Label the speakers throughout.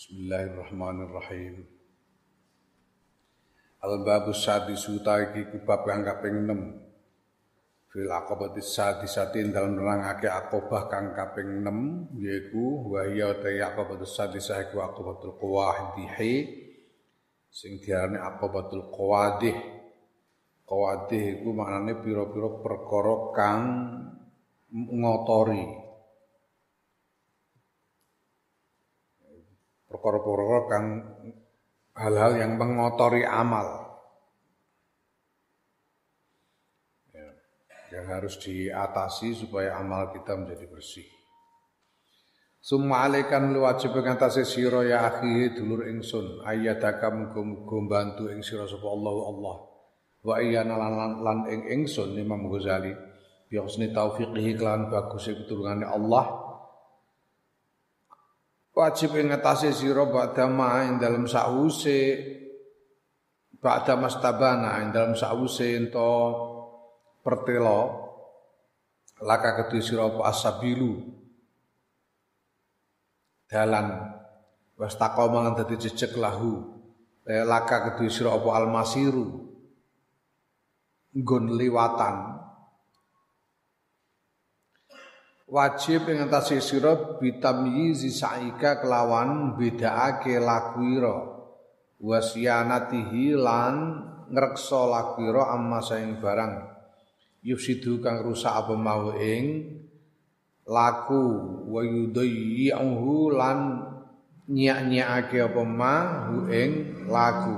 Speaker 1: Bismillahirrahmanirrahim. Al-babus sadisu iki ku bab kang kaping 6. Fil aqabati sadisatin dalam nerangake akobah kang kaping 6 yaiku wa hiya ta aqabatu sadisah iku aqabatul qawadhihi sing diarani aqabatul qawadih. Qawadih iku maknane pira-pira perkara kang ngotori perkara-perkara kang hal-hal yang mengotori amal. Ya, yang harus diatasi supaya amal kita menjadi bersih. Summa alaikan lu wajib ngatasi sira ya akhi dulur ingsun ayyadaka muga-muga bantu ing sira sapa Allah Allah. Wa iyana lan lan ing ingsun Imam Ghazali bi husni taufiqihi kelan bagus pitulungane Allah wajib ing ngatasi sira ba'da ma ing dalem sause ba'da mastabana ing dalem sause ento pertelo. Laka kedue sira apa asabilu. Dalan. Was taqoma lan dadi jejeg lahu. Laka kedue sira apa almasiru. Nggon liwatan wajib ing atase sira bitamyizi saika kelawan bedaake lakuira wasianatihi lan ngreksa lakuira amma saing barang. Yufsidu kang rusak apa mau ing laku wa yudayyi'uhu lan nyak-nyakake apa mau ing laku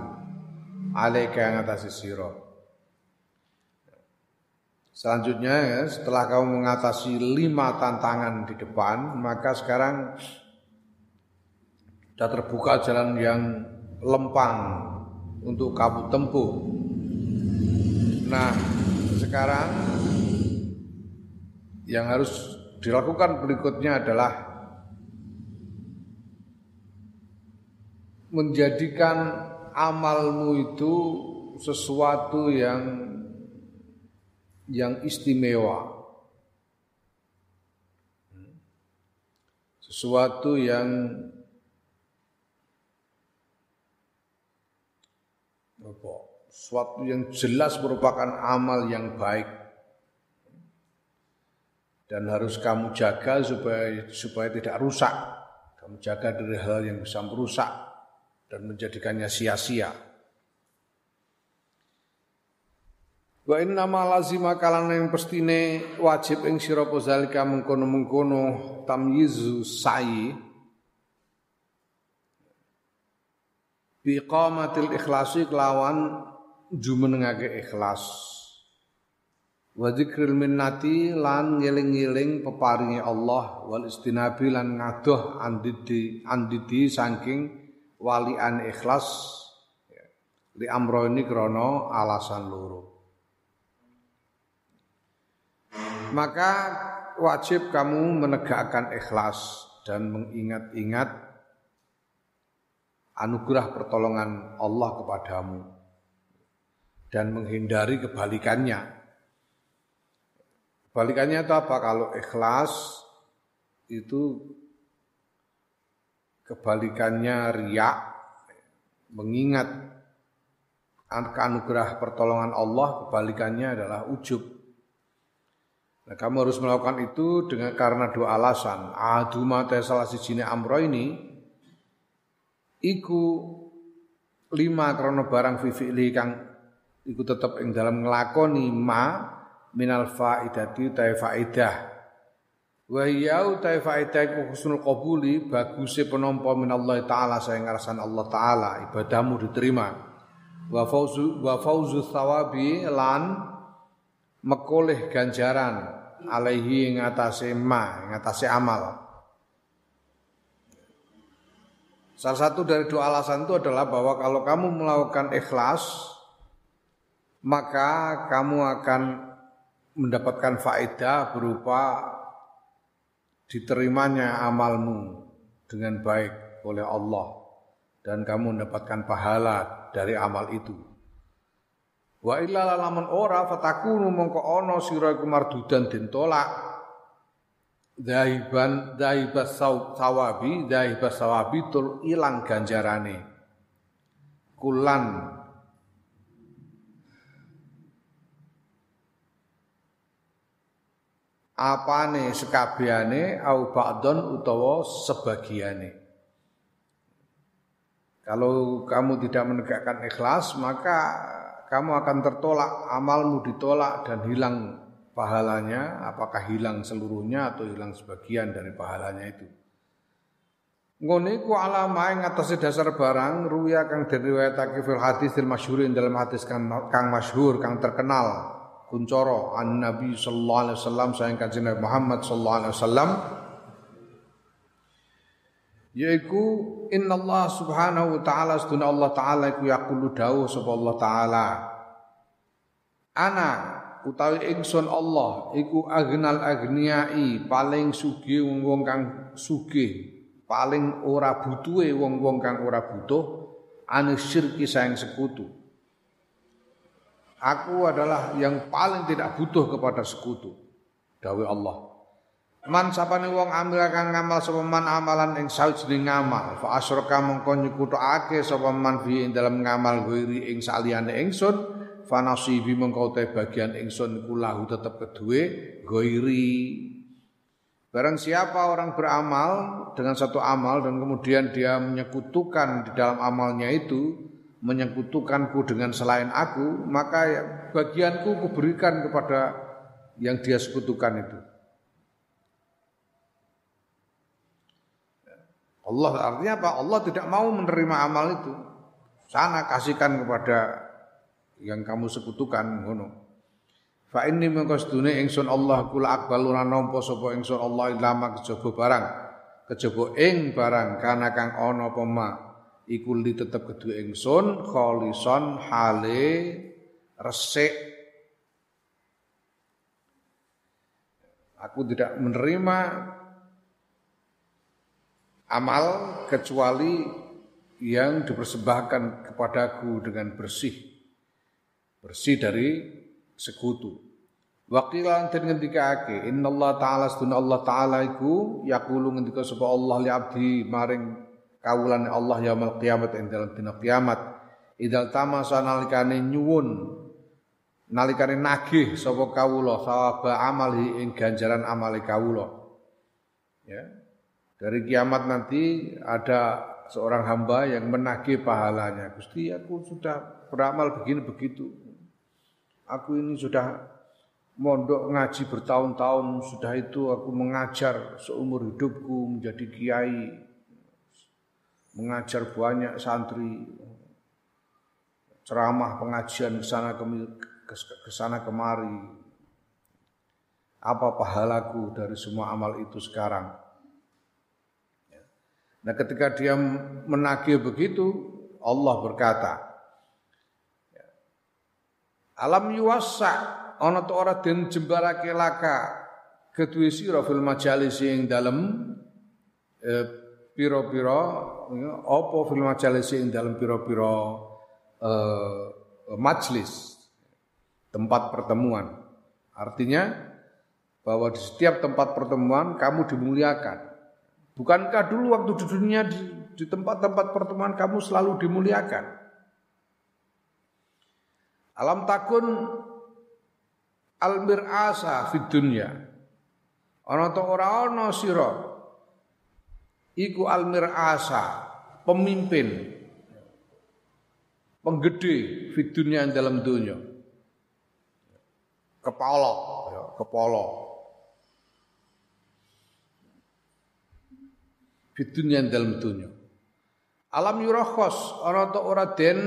Speaker 1: alaika ngatasi sira Selanjutnya ya, setelah kamu mengatasi lima tantangan di depan, maka sekarang sudah terbuka jalan yang lempang untuk kamu tempuh. Nah, sekarang yang harus dilakukan berikutnya adalah menjadikan amalmu itu sesuatu yang yang istimewa. Sesuatu yang apa? Sesuatu yang jelas merupakan amal yang baik dan harus kamu jaga supaya supaya tidak rusak. Kamu jaga dari hal yang bisa merusak dan menjadikannya sia-sia. Wa inna ma lazima kalane yang pestine wajib ing sira zalika mengkono-mengkono tamyizu sa'i. Bi qamatil ikhlasi kelawan jumenengake ikhlas. Wa dzikril minnati lan ngeling-eling peparinge Allah wal istinabi lan ngadoh andidi andidi saking walian ikhlas. Li amro ini krana alasan loro maka wajib kamu menegakkan ikhlas dan mengingat-ingat anugerah pertolongan Allah kepadamu dan menghindari kebalikannya. Kebalikannya itu apa? Kalau ikhlas itu kebalikannya riak, mengingat anugerah pertolongan Allah, kebalikannya adalah ujub. Nah, kamu harus melakukan itu dengan karena dua alasan. Aduma te salah sijine amro ini iku lima krono barang fi'li kang iku tetep ing dalam nglakoni ma minal faidati ta faidah. Wa ya ta faidah iku husnul qabuli baguse penampa minallah taala saya ngarasan Allah taala ibadahmu diterima. Wa fauzu wa fauzu thawabi lan mekoleh ganjaran alaihi ngatasi ma, ngatasi amal. Salah satu dari dua alasan itu adalah bahwa kalau kamu melakukan ikhlas, maka kamu akan mendapatkan faedah berupa diterimanya amalmu dengan baik oleh Allah dan kamu mendapatkan pahala dari amal itu. Wa illa lamun ora fatakunu mongko ana sira iku mardudan den tolak. dahiban dahibas sawabi dahibas sawabi tul ilang ganjarane. Kulan. Apane sekabehane au ba'don utawa sebagiane. Kalau kamu tidak menegakkan ikhlas maka kamu akan tertolak amalmu ditolak dan hilang pahalanya. Apakah hilang seluruhnya atau hilang sebagian dari pahalanya itu? Ngene ku alama ing atase dasar barang ruya kang diriwayatake fil hadis fil masyhur dalam hadis kang, kang masyhur kang terkenal. Kuncoro an Nabi sallallahu alaihi wasallam sayang kanjeng Muhammad sallallahu alaihi wasallam yaiku Allah subhanahu wa ta'ala seduna Allah taala iku yaqulu dawuh sapa Allah taala ana utawi ingsun Allah iku agnal agniai paling sugih wong-wong kang sugih paling ora butuhe wong-wong kang ora butuh ane syirki sayang sekutu. Aku adalah yang paling tidak butuh kepada sekutu. Dawe Allah. Man sapane wong amil kang ngamal sapa man amalan ing sawijining ngamal, fa asyraka mongko nyekutake sapa man fi ing dalam ngamal ghairi ing saliyane ingsun, fa nasibi mongko te bagian ingsun kulahu tetep kedue ghairi Barang siapa orang beramal dengan satu amal dan kemudian dia menyekutukan di dalam amalnya itu, menyekutukanku dengan selain aku, maka ya, bagianku kuberikan kepada yang dia sekutukan itu. Allah artinya apa? Allah tidak mau menerima amal itu. Sana kasihkan kepada yang kamu sekutukan ngono. Fa inni mengko sedune ingsun Allah kula akbalu nampa sapa ingsun Allah ilama kejaba barang. Kejaba ing barang kana kang ana apa ma iku li tetep kedue ingsun kholison hale resik Aku tidak menerima amal kecuali yang dipersembahkan kepadaku dengan bersih. Bersih dari sekutu. Waqilan den ngendikake innallaha ta'ala sunna Allah taala iku yaqulu ngendika sapa Allah li abdi maring kawulane Allah yaumul kiamat ing dalam dina kiamat idal tamasa nalikane nyuwun nalikane nagih sapa kawula sawaba amali ing ganjaran amali kawula ya dari kiamat nanti ada seorang hamba yang menagih pahalanya Gusti aku sudah beramal begini begitu Aku ini sudah mondok ngaji bertahun-tahun, sudah itu aku mengajar seumur hidupku menjadi kiai, mengajar banyak santri, ceramah pengajian ke sana ke sana kemari. Apa pahalaku dari semua amal itu sekarang? Nah, ketika dia menagih begitu, Allah berkata, Alam yuwassa ana to ora den jembarake laka kedue sira fil majalis ing dalem eh, pira-pira ya, apa fil majalis ing dalem pira-pira eh, majlis tempat pertemuan. Artinya bahwa di setiap tempat pertemuan kamu dimuliakan. Bukankah dulu waktu di dunia di, tempat-tempat pertemuan kamu selalu dimuliakan? Alam takun al mir'asa fid dunya. Ana ta ora ana sira iku al mir'asa pemimpin penggede fid dunya dalam dunia. Kepala, ya, kepala. Fid dunya dalam dunia. Alam yurakhos ana ta ora den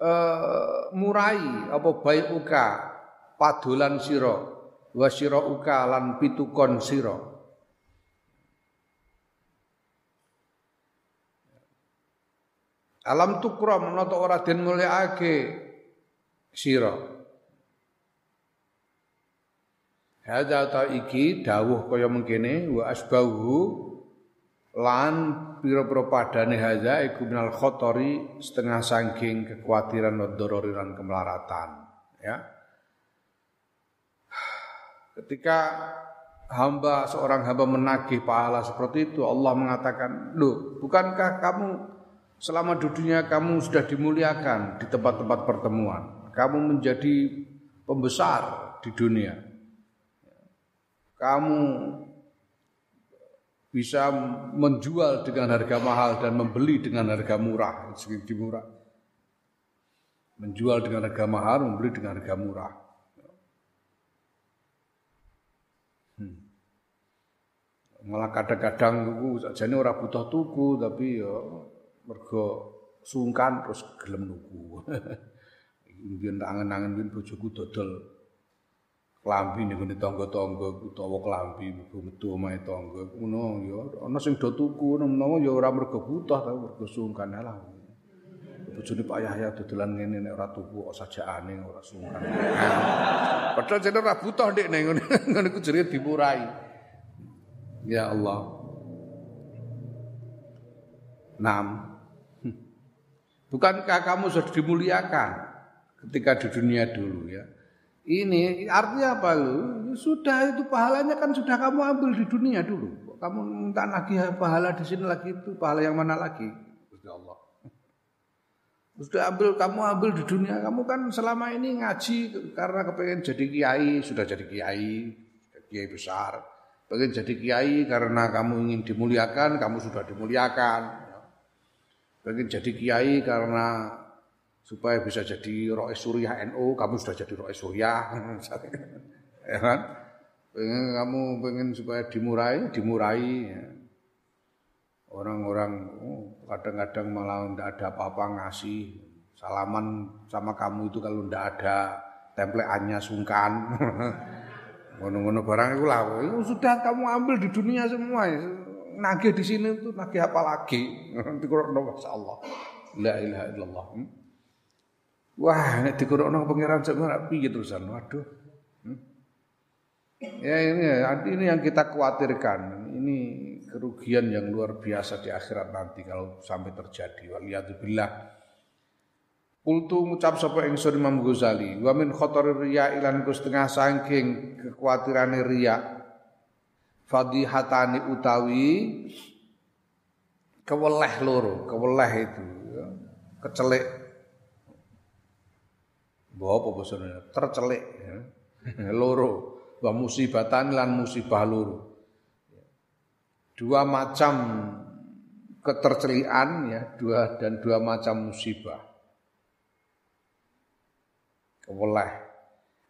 Speaker 1: uh, murai apa baik uka padolan sira wa sira uka lan pitukon sira Alam tukram menata ora den mulyakake sira Hadza ta iki dawuh kaya mengkene wa asbahu lan pira-pira padane haza iku minal khotori setengah saking kekhawatiran wa dororiran kemelaratan ya ketika hamba seorang hamba menagih pahala seperti itu Allah mengatakan, "Loh, bukankah kamu selama di dunia kamu sudah dimuliakan di tempat-tempat pertemuan. Kamu menjadi pembesar di dunia. Kamu bisa menjual dengan harga mahal dan membeli dengan harga murah, sedikit murah. Menjual dengan harga mahal, membeli dengan harga murah. Hmm. Malah kadang-kadang tuku sajane ora butuh tuku tapi ya mergo sungkan terus gelem nuku. Mbiyen tak angen-angen bojoku dodol klambi ning ngene tangga-tangga utawa klambi metu omahe tangga ngono ya ana sing do tuku menawa ya ora mergo butuh tapi mergo sungkan lah. Bojone Pak Yahya dodolan ngene nek ora tuku kok sajakane ora sungkan. Padahal jenenge ora butuh ndek ngene ngene ku jenenge dimurai. Ya Allah. Nam. Bukankah kamu sudah dimuliakan ketika di dunia dulu ya? Ini artinya apa lu? Sudah itu pahalanya kan sudah kamu ambil di dunia dulu. Kamu minta lagi pahala di sini lagi itu pahala yang mana lagi? Ya Allah. Sudah ambil kamu ambil di dunia kamu kan selama ini ngaji karena kepengen jadi kiai sudah jadi kiai kiai besar. Pengen jadi kiai karena kamu ingin dimuliakan kamu sudah dimuliakan pengen jadi kiai karena supaya bisa jadi rois suriah NU, kamu sudah jadi rois suriah, ya kan? Pengen kamu pengen supaya dimurai, dimurai. Orang-orang oh, kadang-kadang malah tidak ada apa-apa ngasih salaman sama kamu itu kalau tidak ada templeannya sungkan. Ngono-ngono barang itu lah. Sudah kamu ambil di dunia semua nagih di sini tuh nagih apa lagi? Nanti kurang Allah. La ilaha illallah. Hmm? Wah, nek dikurokno pangeran sak ora piye terusan. Waduh. Hmm? Ya ini ini yang kita khawatirkan. Ini kerugian yang luar biasa di akhirat nanti kalau sampai terjadi. Waliyadzubillah. Kultu ngucap sapa ingsun Imam Ghazali, wa min khatar riya ilan setengah saking kekhawatiran riya fadihatani utawi keweleh loro, keweleh itu ya. Kecelik. Bawa apa bahasanya? Tercelik ya. loro. Wa musibatan lan musibah loro. Dua macam ketercelian ya, dua dan dua macam musibah. Keweleh.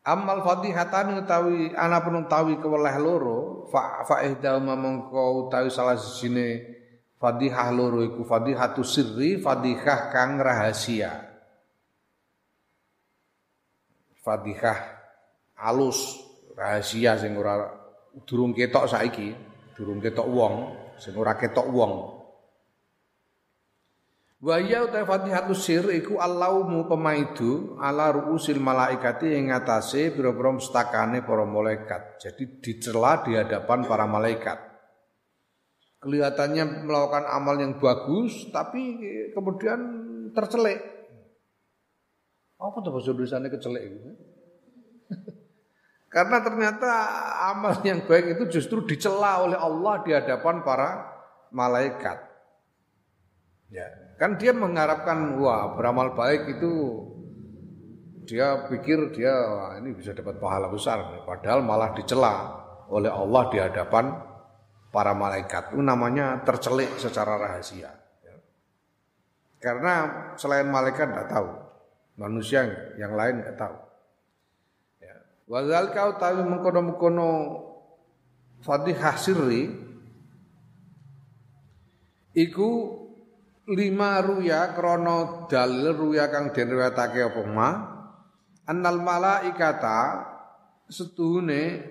Speaker 1: Amal fatihatan utawi ana pun utawi keweleh loro fa fa ihdama mengko utawi salah sini fadihah loro iku fadihatu sirri fadihah kang rahasia fadihah alus rahasia sing ora durung ketok saiki durung ketok wong sing ora ketok wong Wa ya uta Fatihatus Sir iku Allahumma pemaidu ala ruusil malaikati ing ngatasé pira-pira mustakane para malaikat. Jadi dicela di hadapan para malaikat. Kelihatannya melakukan amal yang bagus tapi kemudian tercelik. Apa tuh bahasa tulisannya kecelek itu? Karena ternyata amal yang baik itu justru dicela oleh Allah di hadapan para malaikat. Ya. Kan dia mengharapkan wah beramal baik itu dia pikir dia wah, ini bisa dapat pahala besar padahal malah dicela oleh Allah di hadapan para malaikat. Itu namanya tercelik secara rahasia. Karena selain malaikat tidak tahu, manusia yang lain tidak tahu. Ya. Wazal kau tahu mengkono-mengkono fadihah sirri iku lima ruya krono dalil ruya kang den apa ma annal malaikata setuhune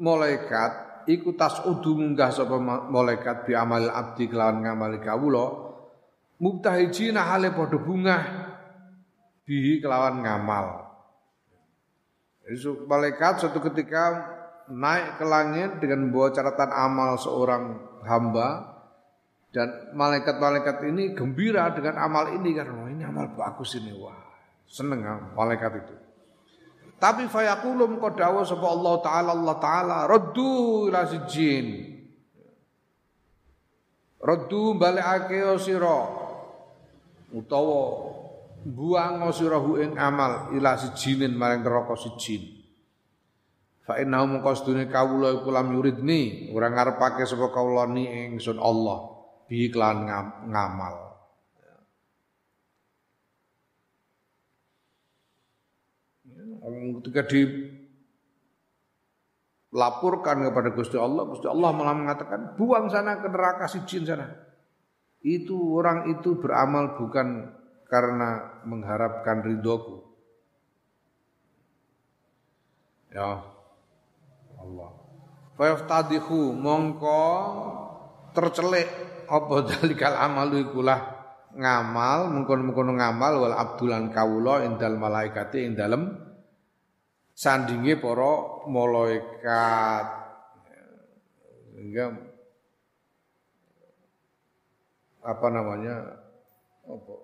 Speaker 1: malaikat iku udu munggah sapa malaikat bi amal abdi kelawan ngamal kawula mubtahijina hale padha bungah bihi kelawan ngamal malaikat suatu ketika naik ke langit dengan membawa catatan amal seorang hamba dan malaikat-malaikat ini gembira dengan amal ini karena oh, ini amal bagus ini wah seneng malaikat itu. Tapi fayakulum dawa sapa Allah taala Allah taala raddu ila sijin. Raddu balikake sira utawa buang sira ing amal ila sijinin maring neraka sijin. Fa innahu mungko sedune kawula iku lam yuridni ora ngarepake sapa kawula ni ingsun Allah bi iklan ngamal. ketika dilaporkan kepada Gusti Allah, Gusti Allah malah mengatakan, buang sana ke neraka si jin sana. Itu orang itu beramal bukan karena mengharapkan ridhoku. Ya Allah. Fayaftadihu mongko tercelik apa dalikal amalu ikulah ngamal mengkono-mengkono ngamal wal abdulan kawula indal malaikati ing dalem sandinge para malaikat sehingga apa namanya apa,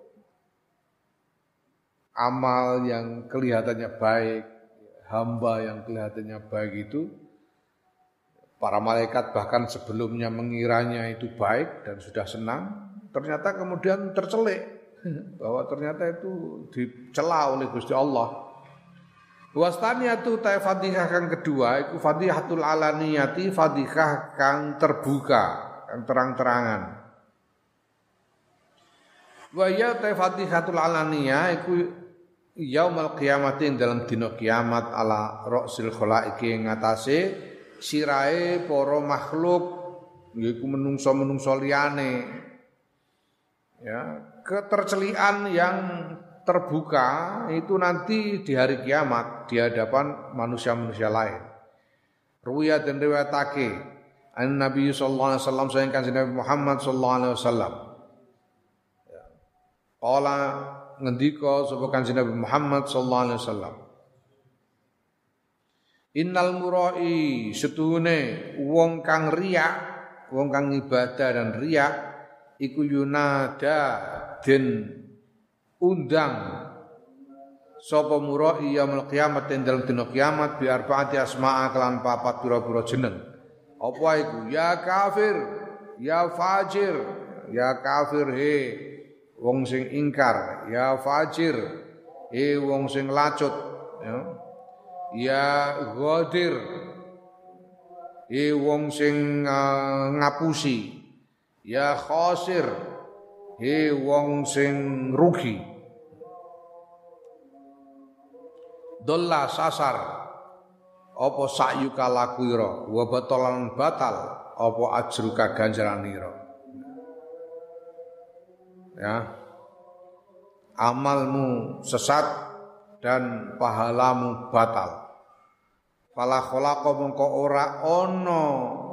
Speaker 1: amal yang kelihatannya baik hamba yang kelihatannya baik itu para malaikat bahkan sebelumnya mengiranya itu baik dan sudah senang ternyata kemudian tercelik bahwa ternyata itu dicela oleh Gusti Allah Wastaniyatu ta fadhihah kang kedua iku fadhihatul alaniyati fadhihah kang terbuka, kang terang-terangan. Wa ya ta fadhihatul alaniyah iku yaumul qiyamati ing dalam dina kiamat ala ra'sil khalaiqi ngatasé sirahe para makhluk yaiku menungso-menungso liyane. Ya, ketercelian yang terbuka itu nanti di hari kiamat di hadapan manusia-manusia lain. Ruya dan riwayatake an Nabi sallallahu alaihi wasallam sayang kan Nabi Muhammad sallallahu alaihi wasallam. Qala ngendika sapa kanjeng Nabi Muhammad sallallahu alaihi wasallam. Innal murai setuhune wong kang riak, wong kang ibadah dan riak iku yunada den undang sapa murai yaumul kiamat ing dalem dina kiamat bi arbaati asma'a kelan papat pira-pira jeneng. Apa iku? Ya kafir ya fajir ya kafir he wong sing ingkar ya fajir. He wong sing lacut ya. Ya ghadir. He wong sing uh, ngapusi. Ya khosir. He wong sing rugi. Dolla sasar. Apa sakyuka lakuira wa batalan batal. Apa ajruka ganjaranira ya. Amalmu sesat dan pahalamu batal. Fala khalaqa mongko ora ana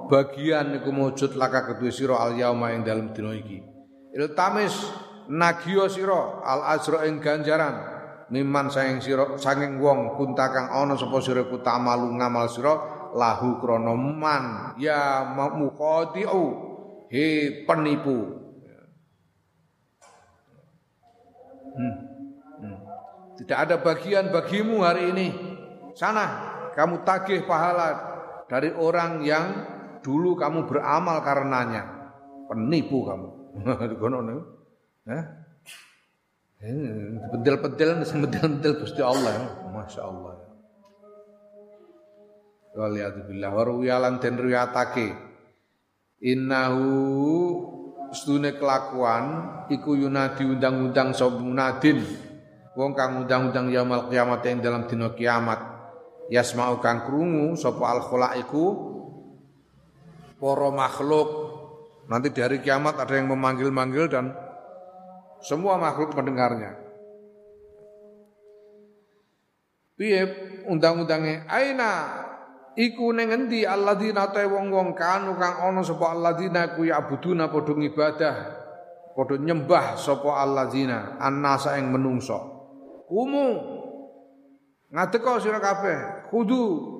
Speaker 1: bagian iku mujud laka kedue sira al yauma ing dalem dina iki. Iltamis nagiyo sira al azra ing ganjaran miman saing sira saking wong kunta kang ana sapa sira ku tamalu ngamal sira lahu krana man ya muqadiu he penipu hmm. Hmm. tidak ada bagian bagimu hari ini sana kamu tagih pahala dari orang yang dulu kamu beramal karenanya penipu kamu niku. Hah? Bedel-bedel bedel-bedel Gusti Allah. Masya Allah. Waliyadzubillah wa ruwiyalan den riwayatake innahu stune kelakuan iku yunadi undang-undang sapa munadin wong kang undang-undang yaumul kiamat ing dalam dina kiamat. Yasma'u kang krungu sapa al khalaiku para makhluk. Nanti di hari kiamat ada yang memanggil-manggil dan semua makhluk mendengarnya. Piye undang-undangnya? Aina iku ning endi alladzina ta wong-wong kanu kang ana sapa alladzina ku ya'buduna padha ibadah padha nyembah sapa alladzina annasa ing menungso. Kumu. Ngadeka sira kabeh kudu.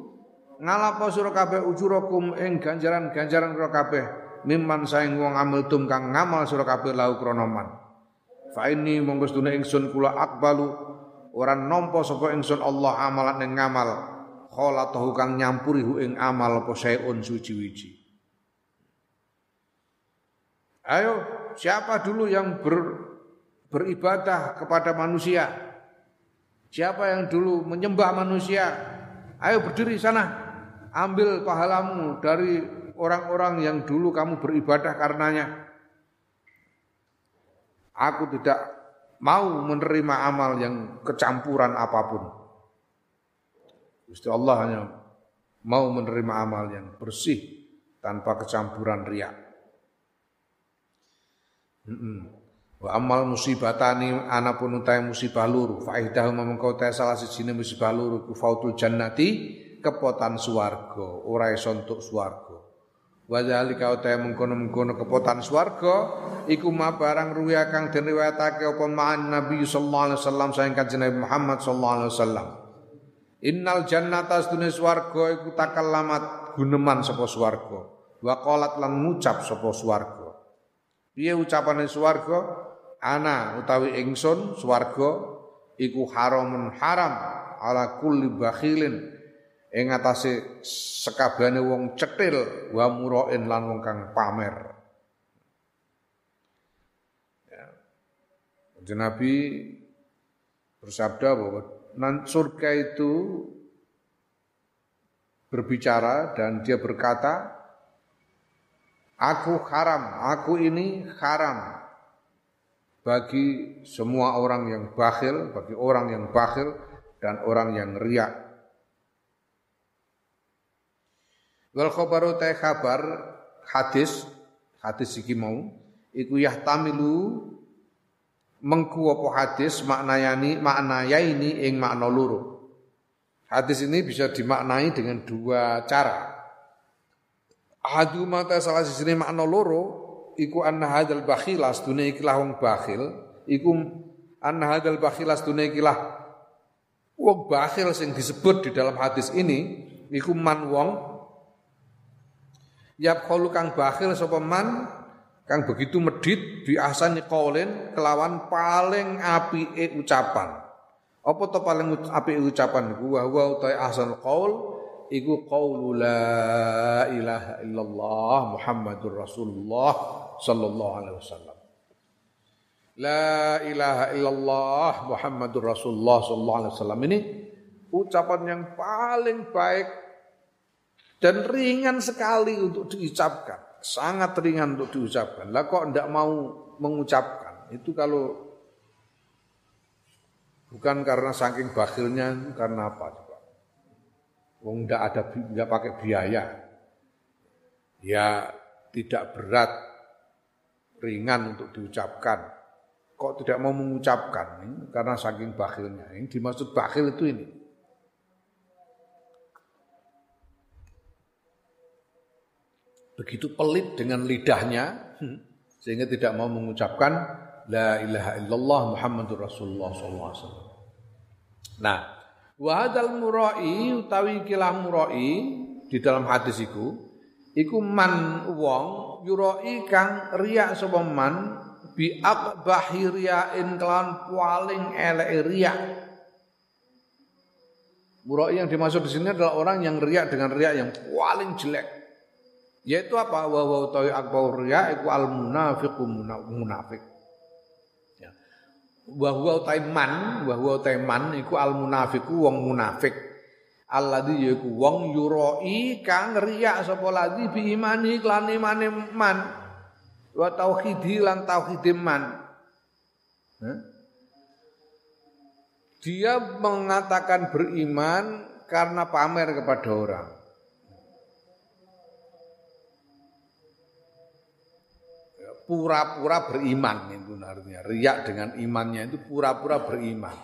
Speaker 1: Ngalapo sira kabeh ujurakum ing ganjaran-ganjaran sira kabeh mimman saing wong tum kang ngamal sira kabeh lau krana man. Fa ini monggo sedune ingsun kula akbalu ora nampa sapa ingsun Allah amalan ing ngamal kholatahu kang nyampuri hu ing amal apa sayun suci-wiji Ayo, siapa dulu yang ber, beribadah kepada manusia? Siapa yang dulu menyembah manusia? Ayo berdiri sana, ambil pahalamu dari orang-orang yang dulu kamu beribadah karenanya. Aku tidak mau menerima amal yang kecampuran apa pun. Gusti Allah hanya mau menerima amal yang bersih tanpa kecampuran riak. Wa amal musibatani anapun utai musibah luru faidah memengkau ta salah sijine musibah luru ku fautul jannati kepotan swarga ora iso entuk swarga Wa zalika uta mengkono-mengkono kepotan swarga iku ma barang ruya kang den riwayatake apa ma'an Nabi sallallahu alaihi wasallam saing kanjeng Muhammad sallallahu alaihi wasallam. Innal jannata astune swarga iku takallamat guneman sapa swarga. Wa qalat lan ngucap sapa swarga. Piye ucapane swarga? Ana utawi ingsun swarga iku haramun haram ala kulli bakhilin ing atase sekabehane wong cetil wa murain lan wong kang pamer. Ya. Bersabda bahwa surga itu berbicara dan dia berkata, Aku haram, aku ini haram bagi semua orang yang bakhil, bagi orang yang bakhil dan orang yang riak. Wal khabaru ta kabar hadis hadis iki mau iku yahtamilu mengku apa hadis maknayani maknayaini ing makna loro. Hadis ini bisa dimaknai dengan dua cara. Hadu mata salah sisi makna loro iku anna hadzal bakhil astune ikilah wong bakhil iku anna hadzal bakhil astune ikilah wong bakhil sing disebut di dalam hadis ini iku man wong Yap kang bakhil sapa man kang begitu medit bi ahsani qaulin kelawan paling apike ucapan. Apa to paling apike ucapan iku wa wa utai ahsan qaul iku qaulu la ilaha illallah Muhammadur Rasulullah sallallahu alaihi wasallam. La ilaha illallah Muhammadur Rasulullah sallallahu alaihi wasallam ini ucapan yang paling baik dan ringan sekali untuk diucapkan, sangat ringan untuk diucapkan. Lah kok tidak mau mengucapkan? Itu kalau bukan karena saking bakhilnya, karena apa coba? Wong tidak ada tidak pakai biaya. Ya tidak berat, ringan untuk diucapkan. Kok tidak mau mengucapkan? Ini karena saking bakhilnya. Yang dimaksud bakhil itu ini. Begitu pelit dengan lidahnya hmm, sehingga tidak mau mengucapkan la ilaha illallah Muhammadur Rasulullah sallallahu alaihi wasallam. Nah, wa hadzal murai utawi kilah murai di dalam hadis iku iku man wong yurai kang riya sapa man bi aqbahi riyain kelan paling elek riya. Murai yang dimaksud di sini adalah orang yang riak dengan riak yang paling jelek. Yaitu apa? Wa wa utawi akbar riya iku al munafiqu munafik. Ya. Wa huwa utai man, wa huwa utai man iku al munafiqu wong munafik. Alladzi yaiku wong yuroi kang riya sapa ladzi bi imani lan imane man. Wa tauhidi lan tauhid man. Dia mengatakan beriman karena pamer kepada orang. Pura-pura beriman itu artinya. Riak dengan imannya itu pura-pura beriman.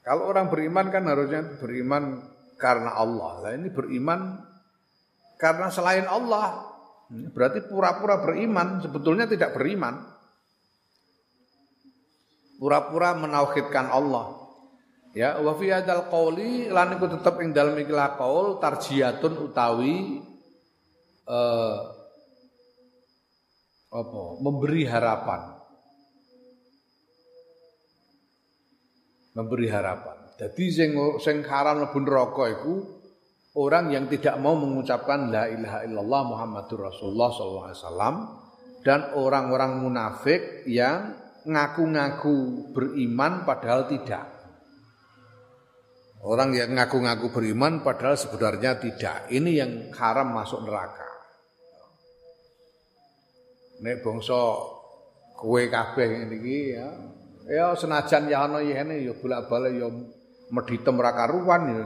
Speaker 1: Kalau orang beriman kan harusnya beriman karena Allah. Nah ini beriman karena selain Allah. Berarti pura-pura beriman, sebetulnya tidak beriman. Pura-pura menauhidkan Allah. Ya, wa fi hadzal qauli lan iku tetep ing dalem ikilah qaul tarjiyatun utawi eh apa memberi harapan memberi harapan. Jadi sing sing haram mlebu neraka iku orang yang tidak mau mengucapkan la ilaha illallah Muhammadur Rasulullah sallallahu alaihi wasallam dan orang-orang munafik yang ngaku-ngaku beriman padahal tidak. Orang yang ngaku-ngaku beriman padahal sebenarnya tidak. Ini yang haram masuk neraka. Nek bangsa kowe kabeh ngene iki ya. Ya senajan ya ana yene ya bolak-balik ya meditem ra karuan ya.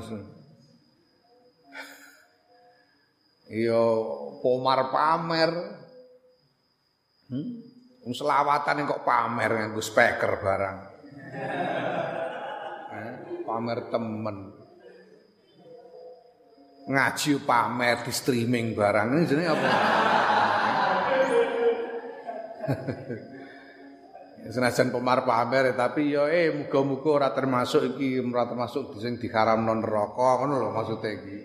Speaker 1: Ya pomar pamer. Hmm? selawatan kok pamer nganggo speaker barang. Eh, pamer temen. Ngaji pamer di streaming barang ini jenenge apa? Senajan pemar pamer tapi ya eh muga-muga ora termasuk iki ora termasuk sing diharamno neraka ngono lho maksude iki.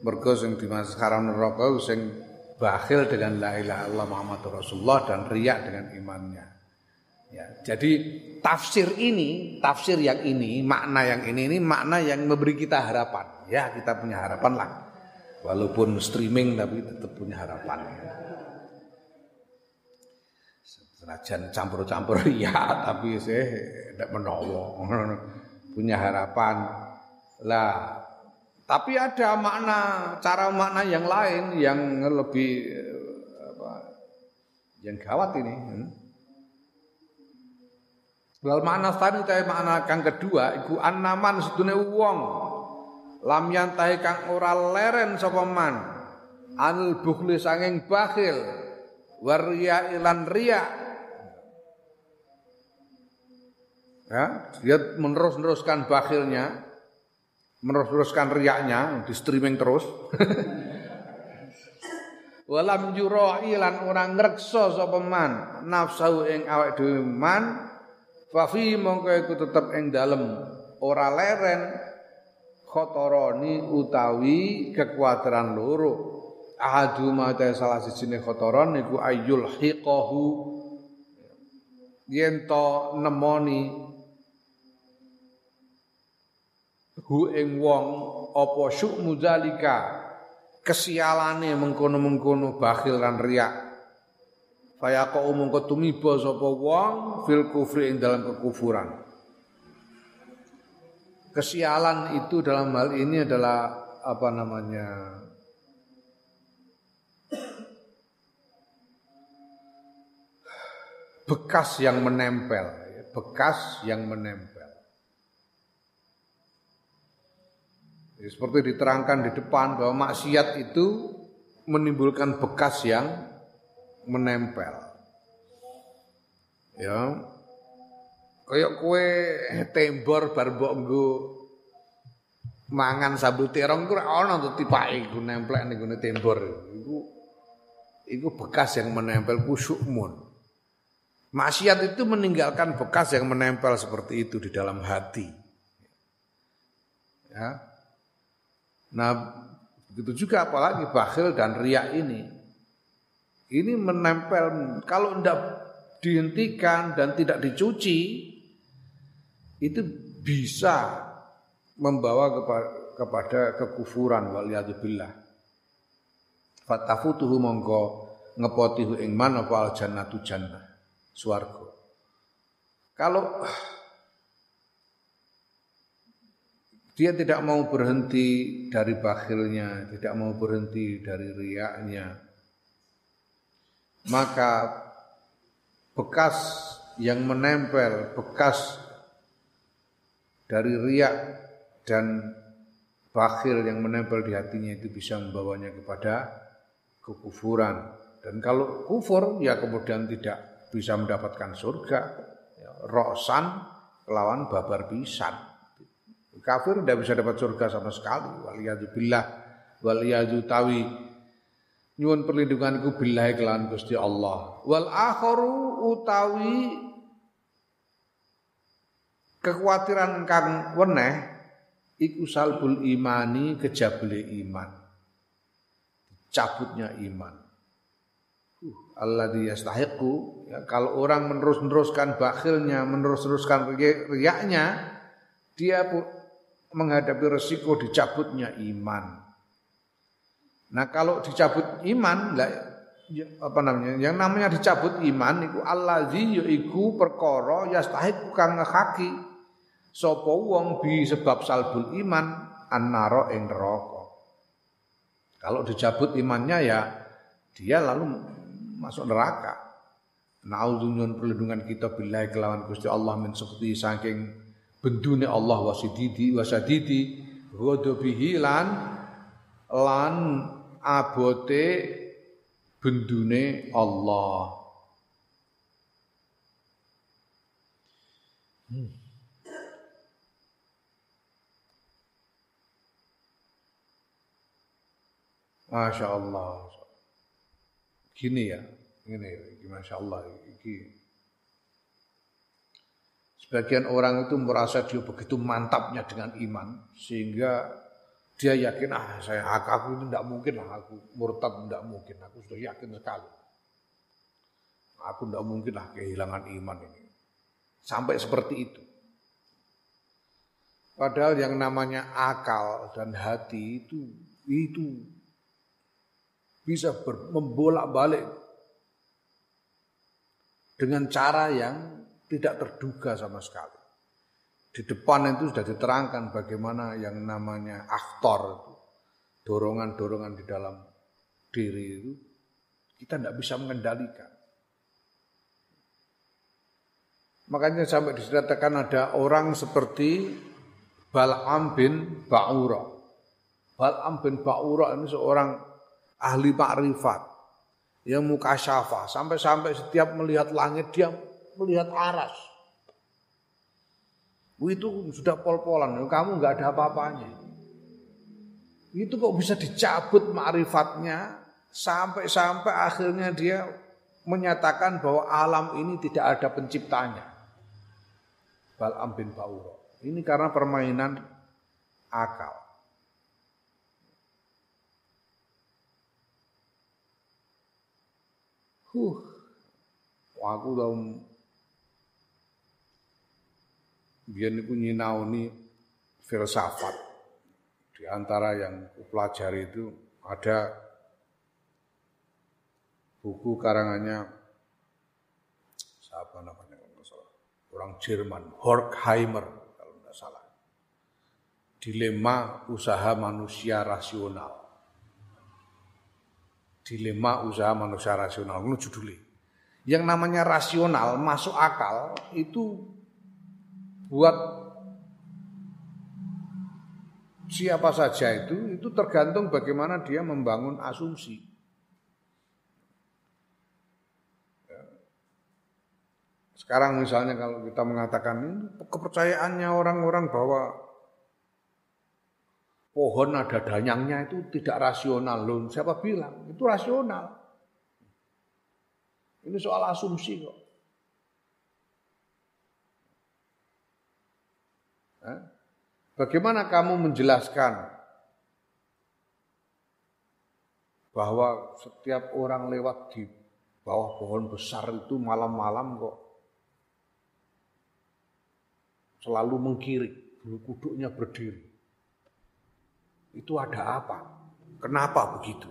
Speaker 1: Mergo sing dimasuk haram neraka sing bakhil dengan la ilaha illallah Muhammadur Rasulullah dan riak dengan imannya. Ya, jadi tafsir ini, tafsir yang ini, makna yang ini ini makna yang memberi kita harapan. Ya, kita punya harapan lah. Walaupun streaming tapi tetap punya harapan. Senajan campur-campur ya tapi saya tidak menowo punya harapan. Lah tapi ada makna cara makna yang lain yang lebih apa yang gawat ini hmm. Wal makna tadi tapi makna kang kedua iku anaman sedune wong. Lam yantahi kang ora leren sapa man. Anil bukhli sanging bakhil. Waria ilan riya ya dia menerus-neruskan bakhilnya menerus-neruskan riaknya di streaming terus. Walam yura'i lan ora ngreksa sapa man nafsu ing awake dhewe man fa mongko iku tetep ing dalem. Ora leren khotoroni utawi kekuatan loro. Ahadu ma salah sijine khotoron niku ayul hiqahu. Yen to nemoni hu ing wong apa syukmu zalika? Kesialane mengkono-mengkono bakhil lan riak. Faya kok mongko tumiba sapa wong fil kufri ing dalam kekufuran. Kesialan itu dalam hal ini adalah apa namanya bekas yang menempel bekas yang menempel Ya, seperti diterangkan di depan bahwa maksiat itu menimbulkan bekas yang menempel. Ya. Kayak kue tembor bar mbok mangan sambel terong ku ana to tipake iku nemplek ning tembor. Iku iku bekas yang menempel kusyukmun. Maksiat itu meninggalkan bekas yang menempel seperti itu di dalam hati. Ya. Nah, begitu juga apalagi bakhil dan riak ini. Ini menempel kalau tidak dihentikan dan tidak dicuci itu bisa membawa kepada, kepada kekufuran waliyadzubillah. Fatafutuhu mongko ngepotihu ing man apa al jannatu jannah swarga. Kalau Dia tidak mau berhenti dari bakhilnya, tidak mau berhenti dari riaknya. Maka bekas yang menempel, bekas dari riak dan bakhil yang menempel di hatinya itu bisa membawanya kepada kekufuran. Dan kalau kufur ya kemudian tidak bisa mendapatkan surga. Ya, roksan lawan babar pisan. Kafir tidak bisa dapat surga sama sekali. Waliyadzubillah. Waliyadzutawi. Nyuwun perlindunganku billahi kelawan Gusti Allah. Wal akharu utawi kekhawatiran kang weneh iku salbul imani kejabule iman. Cabutnya iman. Uh, Allah yastahiqu ya, kalau orang menerus-neruskan bakhilnya, menerus-neruskan riaknya, dia menghadapi resiko dicabutnya iman. Nah kalau dicabut iman, ya, apa namanya? Yang namanya dicabut iman itu allazi yaiku perkara yastahiq kang ngekaki wong bi sebab salbul iman annara ing neraka. Kalau dicabut imannya ya dia lalu masuk neraka. Nauzunyun perlindungan kita billahi kelawan Gusti Allah min saking bendune Allah wasididi wasadidi ghadabihi lan lan abote bendune Allah. Hmm. Masya Allah. Gini ya, ini, Masya Allah. Ini. Sebagian orang itu merasa dia begitu mantapnya dengan iman, sehingga dia yakin ah saya aku ini tidak mungkin lah aku murtad tidak mungkin aku sudah yakin sekali. Aku tidak mungkin lah kehilangan iman ini. Sampai seperti itu. Padahal yang namanya akal dan hati itu itu bisa membolak-balik dengan cara yang tidak terduga sama sekali di depan itu sudah diterangkan bagaimana yang namanya aktor itu, dorongan-dorongan di dalam diri itu kita tidak bisa mengendalikan. Makanya sampai diceritakan ada orang seperti Bal'am bin Ba'ura. Bal'am bin Ba'ura ini seorang ahli makrifat yang muka syafa sampai-sampai setiap melihat langit dia melihat aras itu sudah pol-polan, kamu nggak ada apa-apanya. Itu kok bisa dicabut ma'rifatnya sampai-sampai akhirnya dia menyatakan bahwa alam ini tidak ada penciptanya. Bal'am bin Ba'uro. Ini karena permainan akal. Huh. Aku udah biar niku nyinaoni filsafat. Di antara yang pelajari itu ada buku karangannya siapa namanya kalau salah? Orang Jerman Horkheimer kalau tidak salah. Dilema usaha manusia rasional. Dilema usaha manusia rasional itu judulnya yang namanya rasional masuk akal itu buat siapa saja itu itu tergantung bagaimana dia membangun asumsi. Ya. Sekarang misalnya kalau kita mengatakan ini kepercayaannya orang-orang bahwa pohon ada danyangnya itu tidak rasional loh. Siapa bilang? Itu rasional. Ini soal asumsi kok. Bagaimana kamu menjelaskan bahwa setiap orang lewat di bawah pohon besar itu malam-malam kok selalu mengkiri, bulu kuduknya berdiri. Itu ada apa? Kenapa begitu?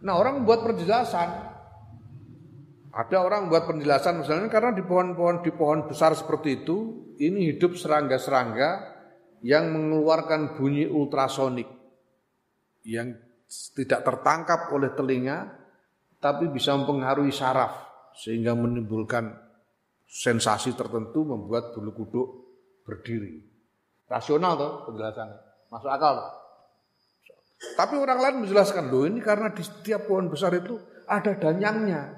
Speaker 1: Nah orang membuat penjelasan. Ada orang membuat penjelasan misalnya karena di pohon-pohon di pohon besar seperti itu ini hidup serangga-serangga yang mengeluarkan bunyi ultrasonik yang tidak tertangkap oleh telinga tapi bisa mempengaruhi saraf sehingga menimbulkan sensasi tertentu membuat bulu kuduk berdiri. Rasional tuh penjelasannya. Masuk akal tuh. Tapi orang lain menjelaskan, loh ini karena di setiap pohon besar itu ada danyangnya.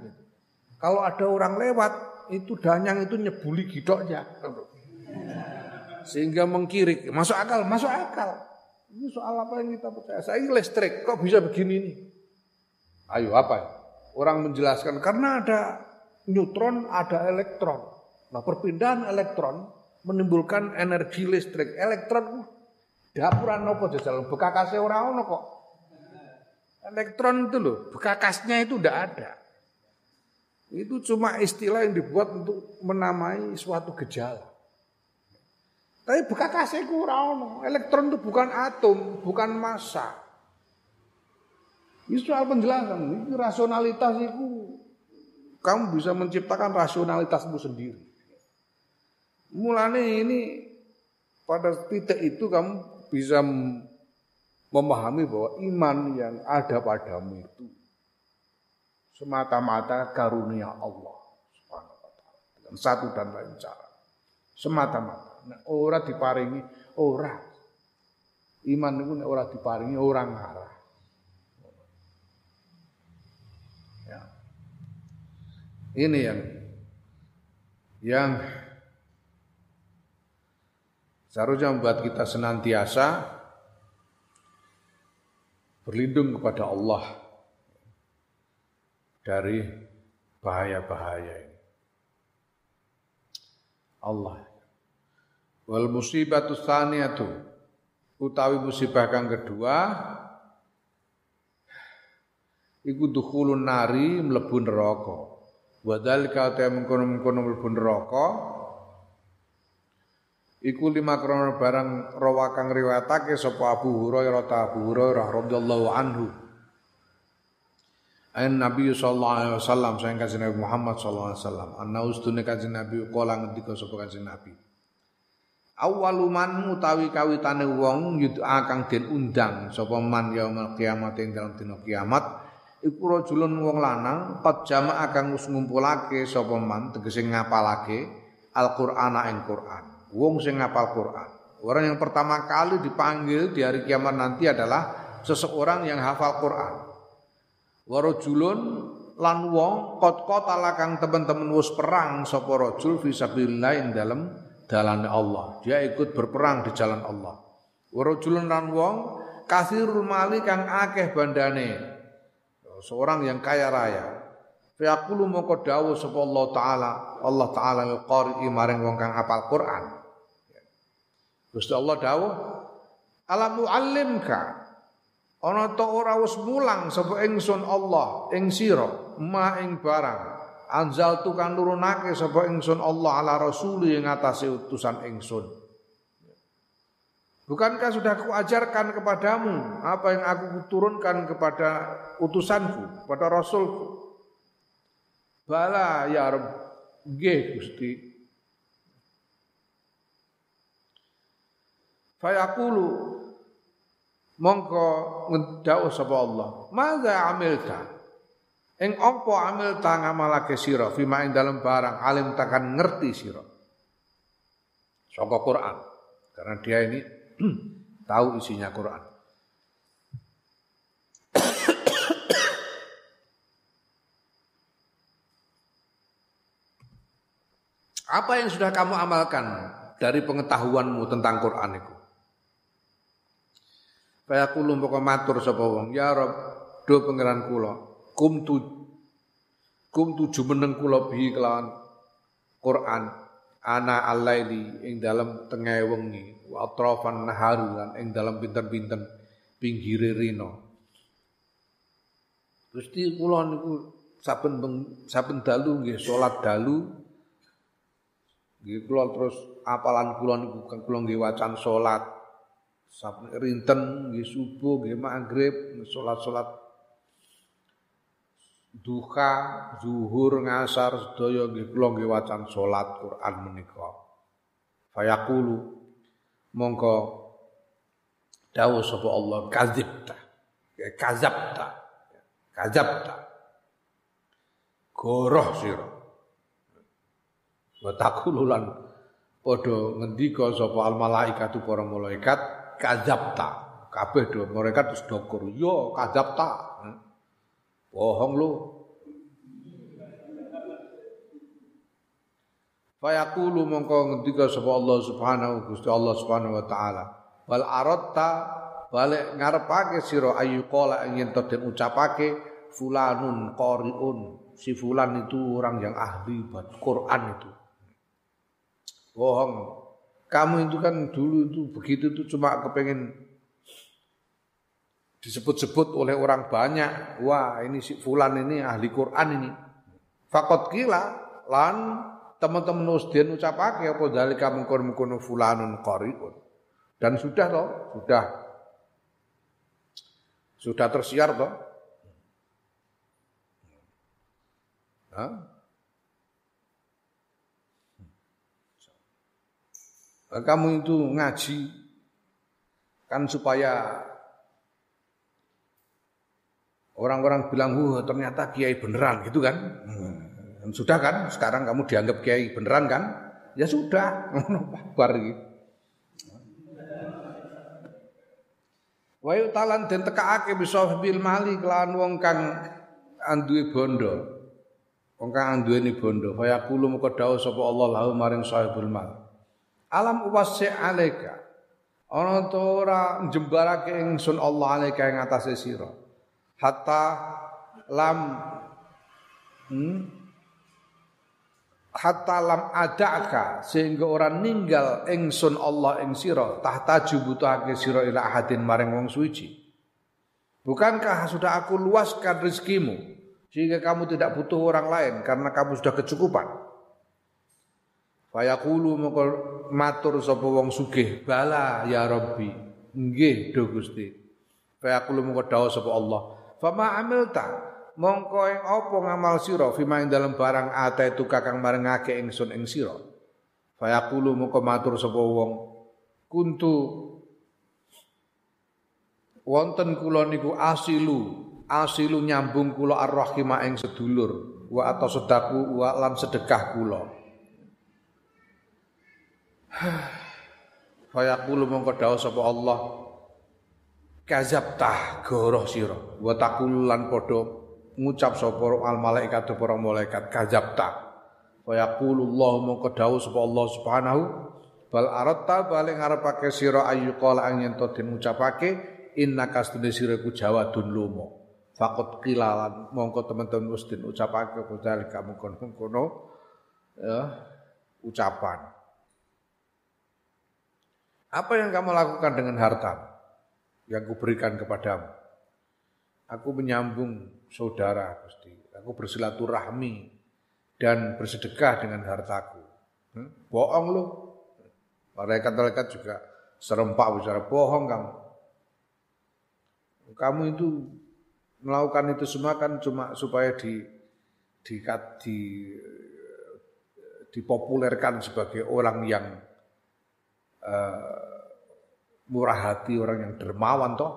Speaker 1: Kalau ada orang lewat, itu danyang itu nyebuli gidoknya sehingga mengkirik. Masuk akal, masuk akal. Ini soal apa yang kita percaya? Saya listrik, kok bisa begini nih? Ayo apa ya? Orang menjelaskan karena ada neutron, ada elektron. Nah perpindahan elektron menimbulkan energi listrik. Elektron uh, dapuran apa jajal bekakasnya orang ono kok. Elektron itu loh, bekakasnya itu tidak ada. Itu cuma istilah yang dibuat untuk menamai suatu gejala. Tapi bekakase ku ora ono. Elektron itu bukan atom, bukan massa. Ini soal penjelasan, ini rasionalitas itu kamu bisa menciptakan rasionalitasmu sendiri. Mulanya ini pada titik itu kamu bisa memahami bahwa iman yang ada padamu itu semata-mata karunia Allah Subhanahu satu dan lain cara. Semata-mata. Ora diparingi ora. Iman itu ora diparingi orang ngarah. Ya. Ini yang yang seharusnya membuat kita senantiasa berlindung kepada Allah dari bahaya-bahaya ini. Allah Wal musibatu tsaniyatu utawi musibah kang kedua iku dukhulun nari mlebu neraka. Wa dzalika ta mengkono-mengkono mlebu neraka iku lima krono barang rawa kang riwayatake sapa Abu Hurairah ta Abu Hurairah radhiyallahu anhu. Ain Nabi sallallahu alaihi wasallam sayang kanjeng Nabi Muhammad sallallahu alaihi wasallam. Anna ustune kanjeng Nabi kala ngendika sapa kanjeng Nabi. Awaluman utawi kawitane wong yud'a kang den undang sapa man yaumul kiamat ing dalem dina kiamat iku rajulun wong lanang qad jama'a kang wis ngumpulake sapa man tegese ngapalake Al-Qur'ana ing Qur'an. Wong sing ngapal Qur'an. Orang yang pertama kali dipanggil di hari kiamat nanti adalah seseorang yang hafal Qur'an. Warajulun lan wong qad qatala kang teman-teman wis perang sapa rajul fi sabilillah ing dalem jalan Allah. Dia ikut berperang di jalan Allah. Warajulun lan wong kasirul mali kang akeh bandane. Seorang yang kaya raya. Fiyaqulu moko dawuh sapa Allah taala, Allah taala al-qari maring wong kang apal Quran. Gusti Allah dawuh, "Alam muallimka ana ta ora wis mulang sapa ingsun Allah ing sira ma ing barang anzal tu kan nurunake sapa ingsun Allah ala rasuli yang atase utusan ingsun. Bukankah sudah kuajarkan kepadamu apa yang aku turunkan kepada utusanku, kepada rasulku? Bala ya Rabb, nggih Gusti. Fayaqulu mongko ngedawuh sapa Allah, "Madza amilta?" Ing apa amil ta ngamalake sira fima ing dalam barang alim takkan ngerti sira. Saka Quran. Karena dia ini tahu isinya Quran. Apa yang sudah kamu amalkan dari pengetahuanmu tentang Quran itu? Kaya kulo mbok matur sapa wong, ya Rob, do pangeran kula, kum tu kum tujuh meneng kula bihi kelawan Quran. Ana alaili ing dalam tengah wengi wa atrafan nahari lan ing dalam pinten-pinten pinggire rino Gusti kula niku saben saben dalu nggih salat dalu. Nggih kula terus apalan kula niku kula nggih wacan salat. Saben rinten nggih subuh nggih magrib salat-salat duha, zuhur, ngasar sedaya nggih kula nggih wacan salat Quran menika. Fayaqulu mongko dawuh sapa Allah kadzibta. Ya kadzabta. Kadzabta. Goroh sira. Wa taqululan padha ngendika sapa al malaikatu para malaikat kadzabta. Kabeh do malaikat wis dokur. Yo kadzabta. Bohong lu. Fayaqulu mongko ngendika sapa Allah Subhanahu Gusti Allah Subhanahu wa taala. Wal aratta balik ngarepake sira ayu qala ingin to den ucapake fulanun qariun. Si fulan itu orang yang ahli buat Quran itu. Bohong. Kamu itu kan dulu itu begitu itu cuma kepengen disebut-sebut oleh orang banyak, wah ini si fulan ini ahli Quran ini. Fakot kila lan teman-teman usdien ucapake apa dalika mengkon-mengkono fulanun qariun. Dan sudah toh, sudah sudah tersiar toh. Hah? Kamu itu ngaji kan supaya orang-orang bilang, "Wah, ternyata kiai beneran." gitu kan. Hmm. Sudah kan? Sekarang kamu dianggap kiai beneran kan? Ya sudah, bar gitu. Wa talan den tekake bisa bil mali kelawan wong kang anduwe bondo. Wong kang anduweni bondo, fa yaqulu muka dawuh sapa Allah lahu maring sahibul mal. Alam wasi alaika. Ana to ora njembarake ingsun Allah alaika ing atase sira. Hatta lam hmm, hatta lam adaka sehingga orang ninggal ingsun Allah ing sira tahta jubutuhake sira ila ahadin maring wong suci bukankah sudah aku luaskan rezekimu sehingga kamu tidak butuh orang lain karena kamu sudah kecukupan Fayaqulu matur sapa wong sugih, bala ya Rabbi. Nggih, do Gusti. Fayaqulu moko dawuh sapa Allah, "Fama amilta?" Mongko ing apa ngamal sira fima ing dalem barang ate itu kakang marengake ingsun ing sira. Fayaqulu moko matur sapa wong, "Kuntu wonten kula niku asilu, asilu nyambung kula ar-rahima ing sedulur, wa atau sedaku wa lan sedekah kula." Fayaqulu mongko dawuh sapa Allah kazabtah goroh sira. Wa taqul lan padha ngucap sapa al malaikat para malaikat kazabtah Fayaqulu Allah mongko dawuh sapa Allah subhanahu bal aratta balik ngarepake sira ayu qala ang yen to den ucapake innaka stune sira ku jawadun lumo Fakot kilalan mongko teman-teman wis den ucapake apa kamu kono-kono ya ucapan. Apa yang kamu lakukan dengan harta yang kuberikan kepadamu? Aku menyambung saudara, Gusti. Aku bersilaturahmi dan bersedekah dengan hartaku. Hmm? Bohong lu. Malaikat-malaikat juga serempak bicara bohong kamu. Kamu itu melakukan itu semua kan cuma supaya di di, di dipopulerkan sebagai orang yang uh, murah hati, orang yang dermawan toh.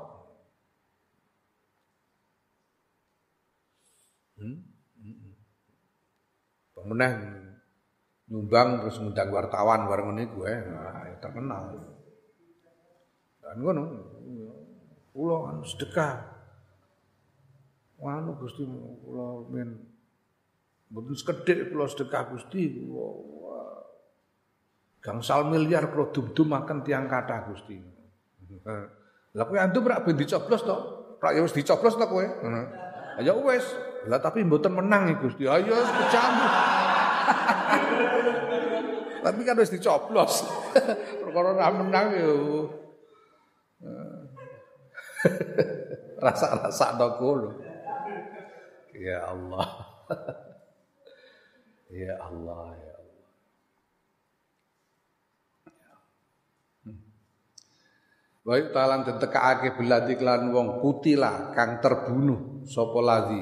Speaker 1: Hmm? Pemenang nyumbang terus ngundang wartawan bareng ini gue, nah, ya terkenal. Dan ngono, kula anu sedekah. Anu Gusti kula men mboten sekedhik kula sedekah Gusti. Gangsal miliar kalau dum-dum makan tiang kata Gusti. Lah kowe antum rak ben dicoblos to? Rak ya wis dicoblos to kowe. Heeh. Ya wis. Lah tapi mboten menang iki Gusti. Ayo wis kecambuk. Tapi kan wis dicoblos. Perkara ora menang yo. Rasa-rasa to kono. Ya Allah. ya Allah ya. Wa talan ditekake belati kelan wong kutila kang terbunuh sapa ladzi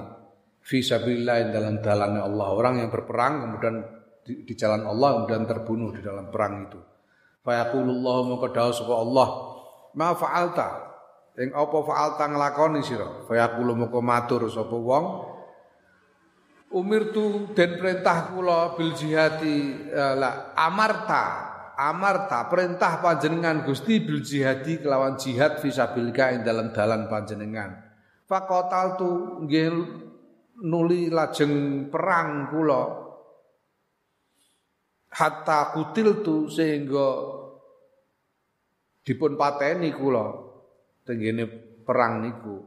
Speaker 1: fi sabilillah dalam dalane Allah. Orang yang berperang kemudian di, di jalan Allah kemudian terbunuh di dalam perang itu. Fa yaqulullahu maka dawuh sapa Allah, "Ma fa'alta?" Ing apa fa'alta nglakoni sira? Fa yaqulu maka matur sapa wong, Umirtu dan perintah kula bil jihati eh, la amarta amarta perintah panjenengan Gusti bil jihadi kelawan jihad fisabilika ing dalam dalan panjenengan. Fakotal tu nggih nuli lajeng perang kula hatta kutil tu sehingga dipun pateni kula tenggene perang niku.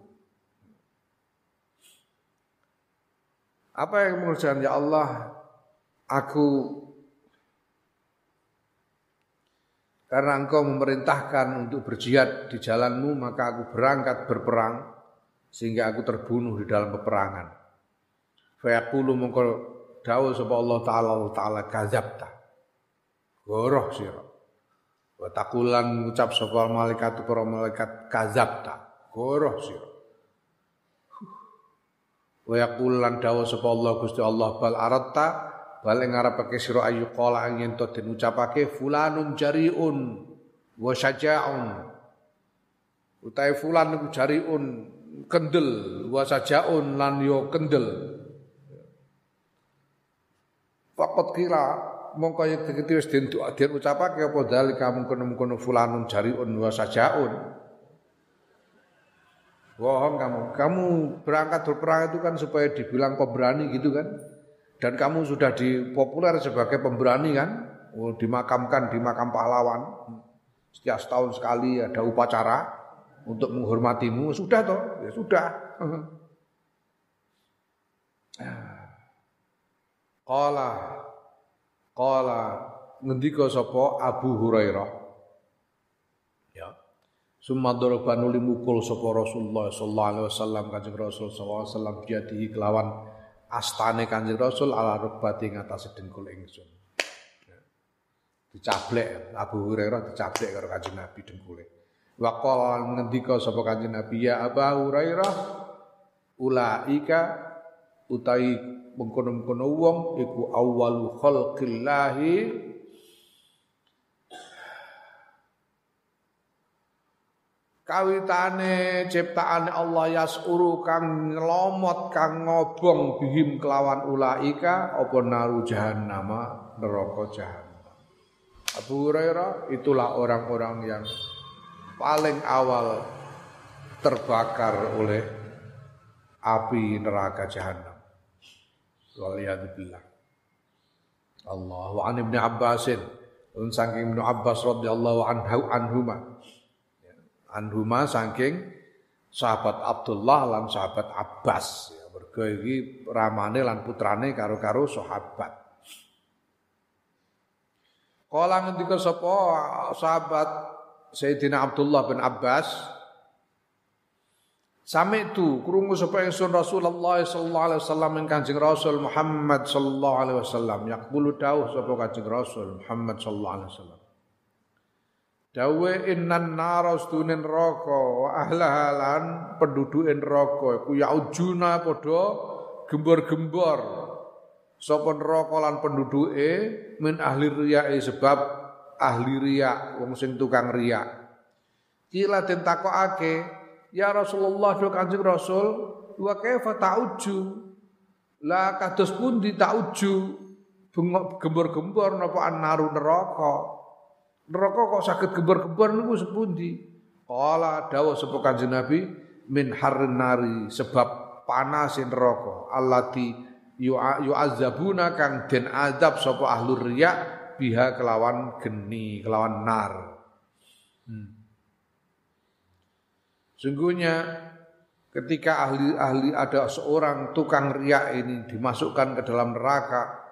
Speaker 1: Apa yang mengucapkan ya Allah aku Karena engkau memerintahkan untuk berjihad di jalanmu, maka aku berangkat berperang sehingga aku terbunuh di dalam peperangan. Fayaqulu mongko dawuh sapa Allah taala Allah taala kadzabta. Goroh sira. Wa taqulan ngucap sapa malaikat para malaikat kadzabta. Goroh sira. Wa yaqulan dawuh sapa Allah Gusti Allah bal aratta bal ing ngarepake sira ayu qala yen to den ucapake fulanun jariun wa syaja'un utahe fulan iku jariun kendel wa sajaun lan yo kendel Fakot kira mongko yang tegeti wis den den ucapake apa dalika mungkon-mungkon fulanun jariun wa sajaun. Bohong kamu. Kamu berangkat berperang itu kan supaya dibilang pemberani gitu kan. Dan kamu sudah dipopuler sebagai pemberani kan. Oh, dimakamkan di makam pahlawan. Setiap setahun sekali ada upacara untuk menghormatimu. Sudah toh? Ya sudah. Qala Qala ngendika sapa Abu Hurairah ya Summa daraba nuli mukul sapa Rasulullah sallallahu alaihi wasallam Kanjeng Rasul sallallahu alaihi wasallam biadihi kelawan astane Kanjeng Rasul ala rubati ngatas dengkul ingsun ya. dicablek Abu Hurairah dicablek karo Kanjeng Nabi dengkule wa qala ngendika sapa Kanjeng Nabi ya Abu Hurairah ulaika utai mengkono-mengkono wong iku awwalu khalqillahi kawitane ciptaane Allah yasuru kang ngelomot kang ngobong bihim kelawan ulaika apa naru jahannam neraka jahannam Abu Hurairah itulah orang-orang yang paling awal terbakar oleh api neraka jahannam Waliyadzubillah. Allah wa an Ibnu Abbasin un saking Ibnu Abbas radhiyallahu anhu anhuma. Anhuma saking sahabat Abdullah lan sahabat Abbas. Ya mergo iki ramane lan putrane karo-karo sahabat. Kala ngendika sapa sahabat Sayyidina Abdullah bin Abbas Sami itu krungu sapa ingsun Rasulullah sallallahu alaihi wasallam ing Kanjeng Rasul Muhammad sallallahu alaihi wasallam. Yaqulu dawuh sapa Kanjeng Rasul Muhammad sallallahu alaihi wasallam Dawe innan nara stunin neraka wa ahlahalan penduduke neraka iku yaujuna padha gembor-gembor sapa neraka lan penduduke min ahli riyae sebab ahli riya wong sing tukang riya Kila den Ya Rasulullah do Kanjeng Rasul, wa kaifa ta'uju? La kados pundi ta'uju? Gembor-gembor napa annaru neraka? Neraka kok saged gembor-gembor niku sepundi? Qala dawuh sapa Kanjeng Nabi min harrin nari sebab panas neraka allati yu'azzabuna kang den azab sapa ahlur riya biha kelawan geni kelawan nar. Hmm. Sungguhnya ketika ahli-ahli ada seorang tukang riak ini dimasukkan ke dalam neraka,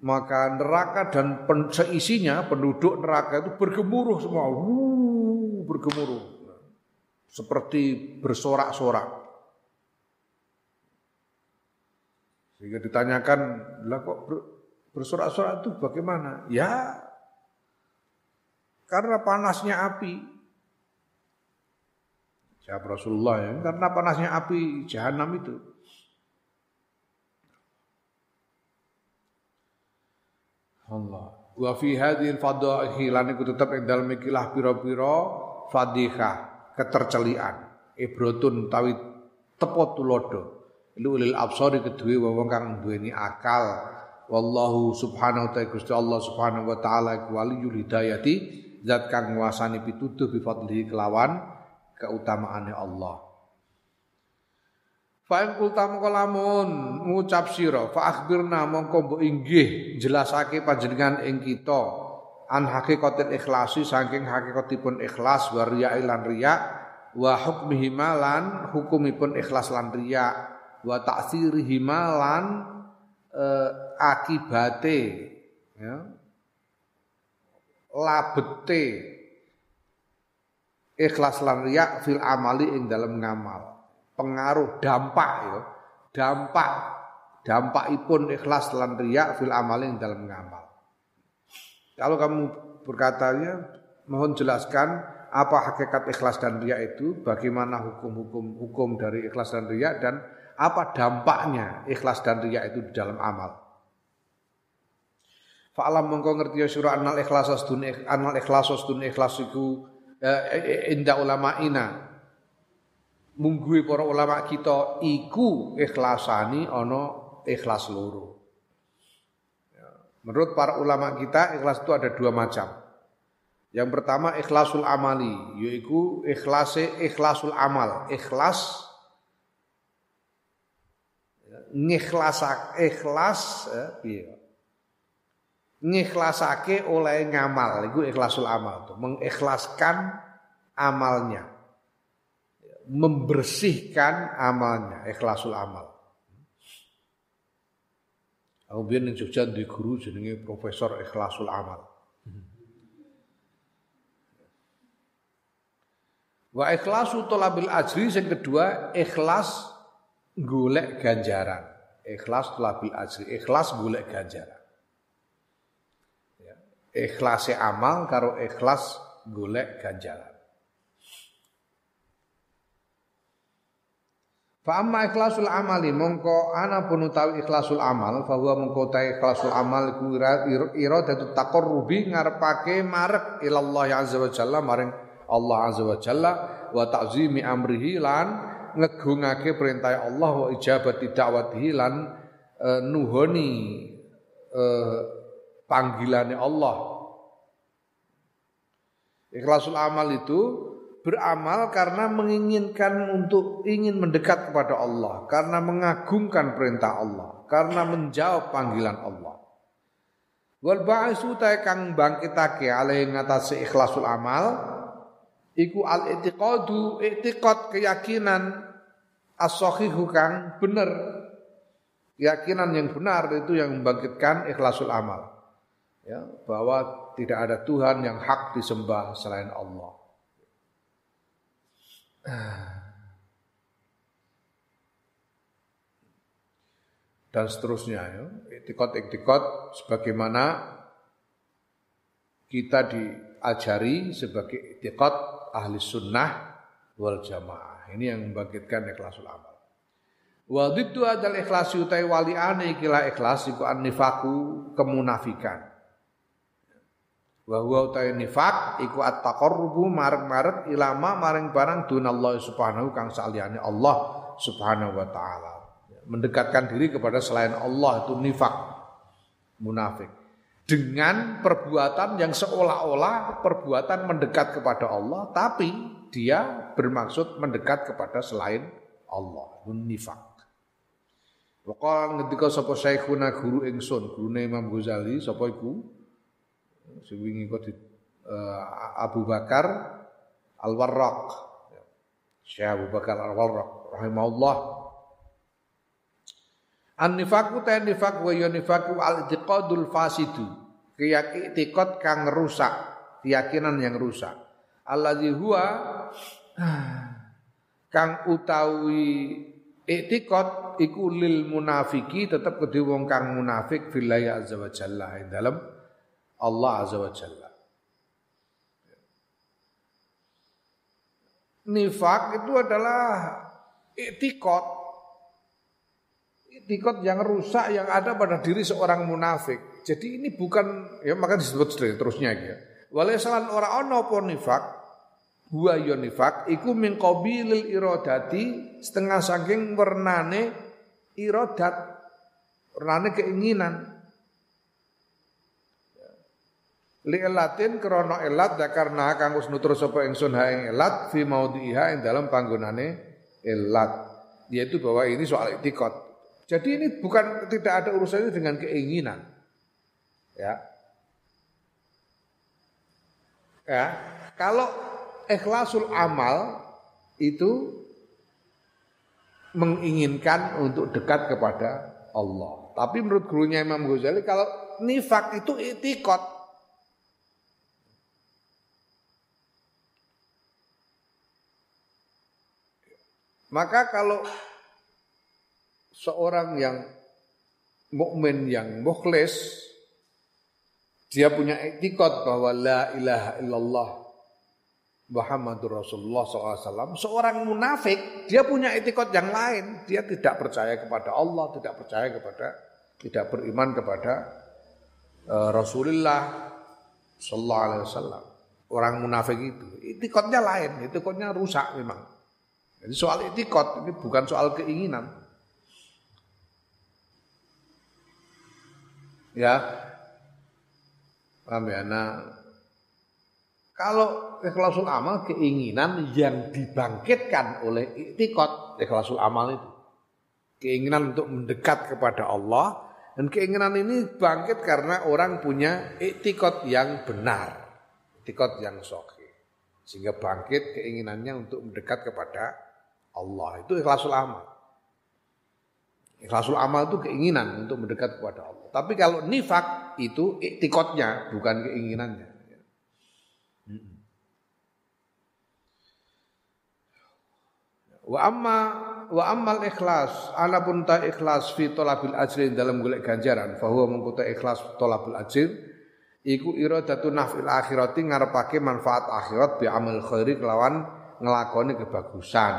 Speaker 1: maka neraka dan seisinya penduduk neraka itu bergemuruh semua, Wuh, bergemuruh seperti bersorak-sorak. Sehingga ditanyakan, lah kok bersorak-sorak itu bagaimana? Ya, karena panasnya api. Jawab Rasulullah ya, karena panasnya api jahanam itu. Allah. Wa fi hadhil fadaihi lan iku tetep ing dalem ikilah pira-pira fadihah, ketercelian. Ibrotun tawi tepo tulodo. Lulil absari kedue wong kang duweni akal. Wallahu subhanahu wa ta'ala Gusti Allah subhanahu wa ta'ala waliyul hidayati zat kang nguasani pituduh bi fadlihi kelawan keutamaannya Allah. Fa'in kulta mongko ngucap sira fa akhbirna mongko mbok inggih jelasake panjenengan ing kita an hakikatil ikhlasi saking hakikatipun ikhlas wa riya lan riya wa hukmihi malan hukumipun ikhlas lan riya wa ta'sirihi malan eh, akibate ya labete ikhlas lan riya fil amali ing dalam ngamal. Pengaruh dampak ya. Dampak dampakipun ikhlas lan riya fil amali dalam ngamal. Kalau kamu berkatanya mohon jelaskan apa hakikat ikhlas dan riya itu, bagaimana hukum-hukum hukum dari ikhlas dan riya dan apa dampaknya ikhlas dan riya itu di dalam amal. Fa'alam mongko ngerti ya surah anal ikhlas anal ikhlas ikhlas iku eh, inda ulama ina munggui para ulama kita iku ikhlasani ono ikhlas loro. Ya, menurut para ulama kita ikhlas itu ada dua macam. Yang pertama ikhlasul amali, yaitu ikhlase ikhlasul amal, ikhlas ngikhlasak ikhlas eh, iya. Ngikhlasake oleh ngamal, itu ikhlasul amal itu, mengikhlaskan amalnya. Membersihkan amalnya, ikhlasul amal. Aku biar ning Jogja di guru jenenge Profesor Ikhlasul Amal. Wa ikhlasu talabil ajri yang kedua ikhlas golek ganjaran. Ikhlas talabil ajri, ikhlas golek ganjaran. Ya. Ikhlase amal karo ikhlas golek ganjaran. Fa ikhlasul amali mongko ana pun utawi ikhlasul amal fa huwa mongko ta ikhlasul amal iku iradatu taqarrubi ngarepake marek ilallah azza wa jalla maring Allah azza wa jalla wa ta'zimi amrihi lan ngegungake perintah Allah wa ijabati da'watihi lan e, nuhoni e, panggilane Allah. Ikhlasul amal itu beramal karena menginginkan untuk ingin mendekat kepada Allah, karena mengagungkan perintah Allah, karena menjawab panggilan Allah. Wal ba'su ta kang bangkitake alai ngatasi ikhlasul amal iku al i'tiqadu i'tiqad keyakinan as-sahihu kang bener. Keyakinan yang benar itu yang membangkitkan ikhlasul amal. Ya bahwa tidak ada Tuhan yang hak disembah selain Allah dan seterusnya ya iktikot-iktikot sebagaimana kita diajari sebagai iktikot ahli sunnah wal jamaah. Ini yang membangkitkan ikhlasul amal. Wa dhiddu adal ikhlasi utai waliane ikilah ikhlas iku an-nifaku kemunafikan. Wa huwa utai nifak iku at-taqarrubu marek-marek ilama maring barang dunallah subhanahu kang saliyane Allah subhanahu wa taala. Mendekatkan diri kepada selain Allah itu nifak munafik. Dengan perbuatan yang seolah-olah perbuatan mendekat kepada Allah tapi dia bermaksud mendekat kepada selain Allah nifak. Wakal ngendika sapa Syekhuna guru ingsun gurune Imam Ghazali sapa iku sing wingi kok di uh, Abu Bakar Al-Warraq. Syekh Abu Bakar Al-Warraq rahimahullah. An-nifaku ta nifak wa ya nifaku al-i'tiqadul fasidu. Keyakinan kang rusak, keyakinan yang rusak. Alladzi huwa kang utawi i'tiqad iku lil munafiki tetep kedhe wong kang munafik billahi azza wa jalla. Dalam Allah azza wa jalla. Nifak itu adalah i'tiqad i'tiqad yang rusak yang ada pada diri seorang munafik. Jadi ini bukan ya maka disebut terusnya ya. Walaisalan ora ana apa nifak huwa ya nifak iku min qabilil iradati setengah saking wernane iradat wernane keinginan li elatin krana elat karena kang wis nutur sapa ingsun ha ing elat fi maudhiha ing dalam panggonane elat yaitu bahwa ini soal etikot jadi ini bukan tidak ada urusannya dengan keinginan Ya. Ya, kalau ikhlasul amal itu menginginkan untuk dekat kepada Allah. Tapi menurut gurunya Imam Ghazali kalau nifak itu itikot. Maka kalau seorang yang mukmin yang mukhlis dia punya etikot bahwa la ilaha illallah Muhammadur Rasulullah SAW. Seorang munafik, dia punya etikot yang lain. Dia tidak percaya kepada Allah, tidak percaya kepada, tidak beriman kepada uh, Rasulullah Sallallahu Alaihi Wasallam. Orang munafik itu, etikotnya lain, etikotnya rusak memang. Jadi soal etikot ini bukan soal keinginan. Ya, paham ya? Nah, kalau ikhlasul amal keinginan yang dibangkitkan oleh iktikot ikhlasul amal itu. Keinginan untuk mendekat kepada Allah dan keinginan ini bangkit karena orang punya iktikot yang benar. Iktikot yang soki. Sehingga bangkit keinginannya untuk mendekat kepada Allah. Itu ikhlasul amal. Ikhlasul amal itu keinginan untuk mendekat kepada Allah. Tapi kalau nifak itu iktikotnya bukan keinginannya. Wa amma wa ammal ikhlas pun ta ikhlas fi talabil ajri dalam golek ganjaran fa huwa mengkuta ikhlas talabul ajr iku iradatu nafil akhirati ngarepake manfaat akhirat bi amal khairi kelawan ngelakoni kebagusan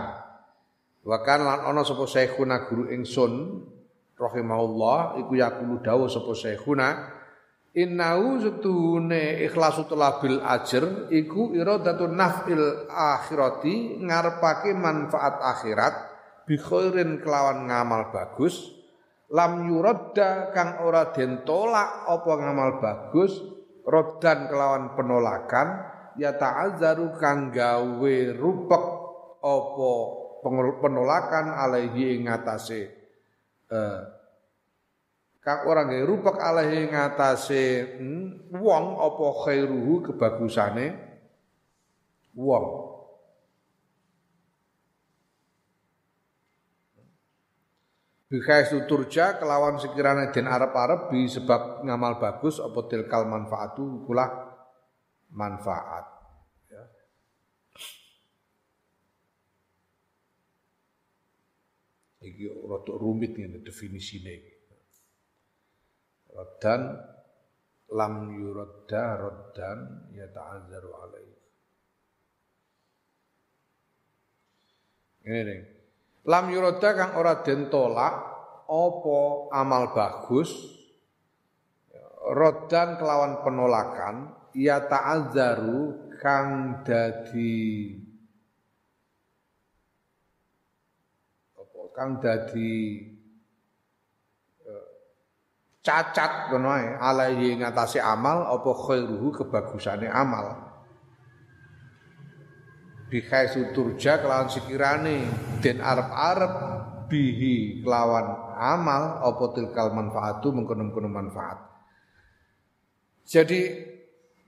Speaker 1: wa kan lan ana sapa syekhuna guru ingsun rahimahullah iku yaqulu dawuh sapa syekhuna Innahu setune ikhlasu talabil ajr iku iradatun nafil akhirati ngarepake manfaat akhirat bi khairin kelawan ngamal bagus lam yuradda kang ora den tolak apa ngamal bagus rodan kelawan penolakan ya ta'azzaru kang gawe rupek apa penolakan alaihi ing atase eh, kang ora nggih rupek alaihi ngatasé hmm, wong apa khairuhu kebagusane? Wong. Bihai turja kelawan sekiranya den arep-arep bi sebab ngamal bagus apa tilkal manfaatu kula manfaat ya. Iki rada rumit ngene definisine iki. Roddan lam yuradda roddan yata'azzaru alaih. Ini nih. Lam yuradda kang ora den tolak apa amal bagus roddan kelawan penolakan ya ta'azzaru kang dadi apa kang dadi cacat ngono ae alaihi ngatasi amal apa khairuhu kebagusane amal. Bikai suturja kelawan sekirane den arep-arep bihi kelawan amal apa tilkal manfaatu mengkono-kono manfaat. Jadi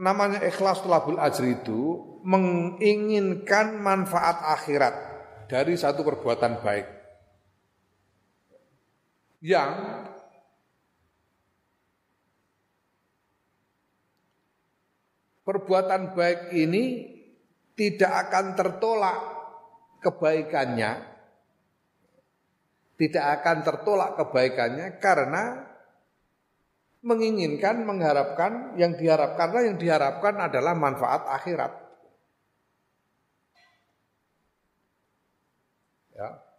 Speaker 1: namanya ikhlas tulabul ajri itu menginginkan manfaat akhirat dari satu perbuatan baik yang perbuatan baik ini tidak akan tertolak kebaikannya tidak akan tertolak kebaikannya karena menginginkan mengharapkan yang diharapkan karena yang diharapkan adalah manfaat akhirat. Ya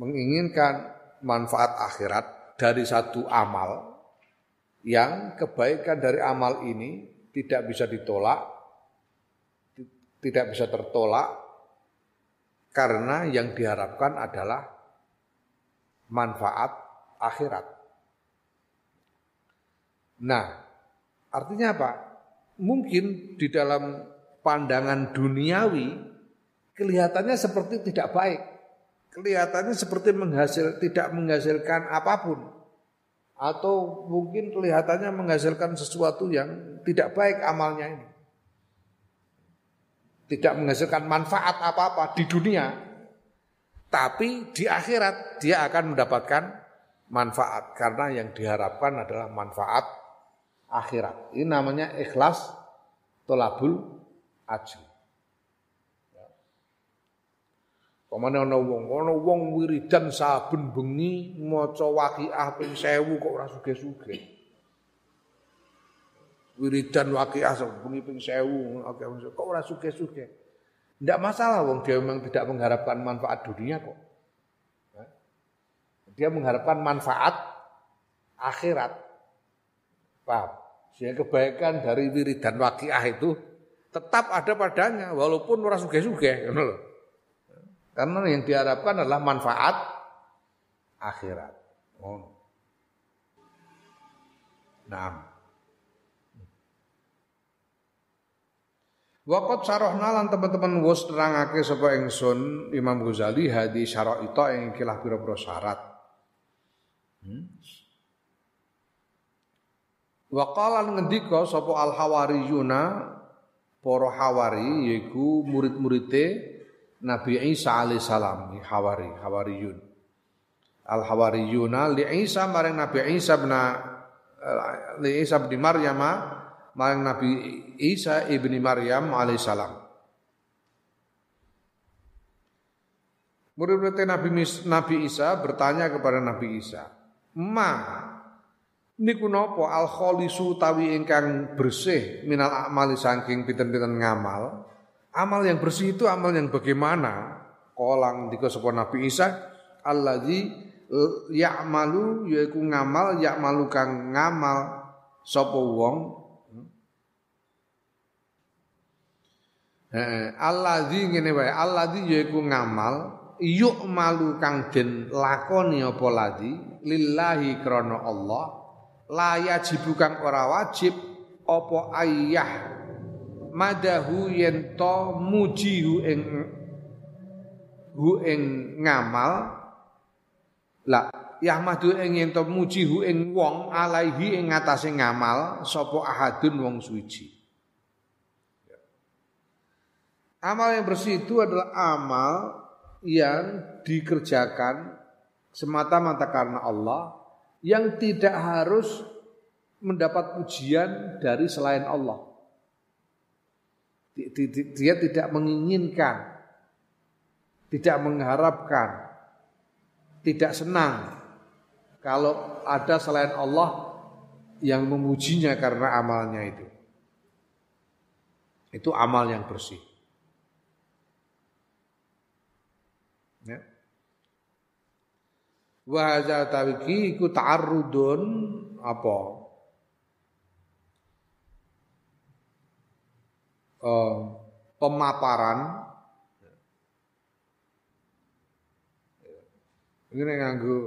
Speaker 1: menginginkan manfaat akhirat dari satu amal yang kebaikan dari amal ini tidak bisa ditolak, tidak bisa tertolak karena yang diharapkan adalah manfaat akhirat. Nah, artinya apa? Mungkin di dalam pandangan duniawi kelihatannya seperti tidak baik. Kelihatannya seperti menghasil tidak menghasilkan apa pun atau mungkin kelihatannya menghasilkan sesuatu yang tidak baik amalnya ini. Tidak menghasilkan manfaat apa-apa di dunia. Tapi di akhirat dia akan mendapatkan manfaat karena yang diharapkan adalah manfaat akhirat. Ini namanya ikhlas tolabul ajri. Pamane ana wong, ana wong wiridan saben bengi maca waqiah ping 1000 kok ora sugih-sugih. Wiridan waqiah saben bengi ping 1000 kok ora sugih-sugih. Tidak masalah wong dia memang tidak mengharapkan manfaat dunia kok. Dia mengharapkan manfaat akhirat. Paham? Sehingga kebaikan dari wiridan waqiah itu tetap ada padanya walaupun ora sugih-sugih ngono loh. Karena yang diharapkan adalah manfaat akhirat. Oh. Nah. Waqat sarohna lan teman-teman wis nerangake sapa ingsun Imam Ghazali hadi syaraita ing kilah pira-pira syarat. Hmm? Wa qala ngendika sapa al hawariyuna para hawari yaiku murid-muride Nabi Isa alaihi salam Hawari Hawariyun Al Hawariyuna li Isa maring Nabi Isa bin li Isa bin Maryam maring Nabi Isa ibni Maryam alaihi salam Murid-murid Nabi, Nabi Isa bertanya kepada Nabi Isa, "Ma, niku napa al kholisu tawi ingkang bersih minal amali saking pinten-pinten ngamal?" Amal yang bersih itu amal yang bagaimana? Kolang di sapa Nabi Isa alladzi ya'malu yaiku ngamal ya'malu kang ngamal sapa wong Heeh, alladzi ngene wae, alladzi yaiku ngamal yuk malu kang den lakoni apa ladzi lillahi krana Allah la yajibu kang ora wajib apa ayah madahu yen to mujihu ing hu ing ngamal la yahmadu ing yen to mujihu ing wong alaihi ing ngatasé ngamal sapa ahadun wong suci. Amal yang bersih itu adalah amal yang dikerjakan semata-mata karena Allah yang tidak harus mendapat pujian dari selain Allah dia tidak menginginkan, tidak mengharapkan, tidak senang kalau ada selain Allah yang memujinya karena amalnya itu. Itu amal yang bersih. Ya. Wa apa? Eh, pemaparan. Ini nganggo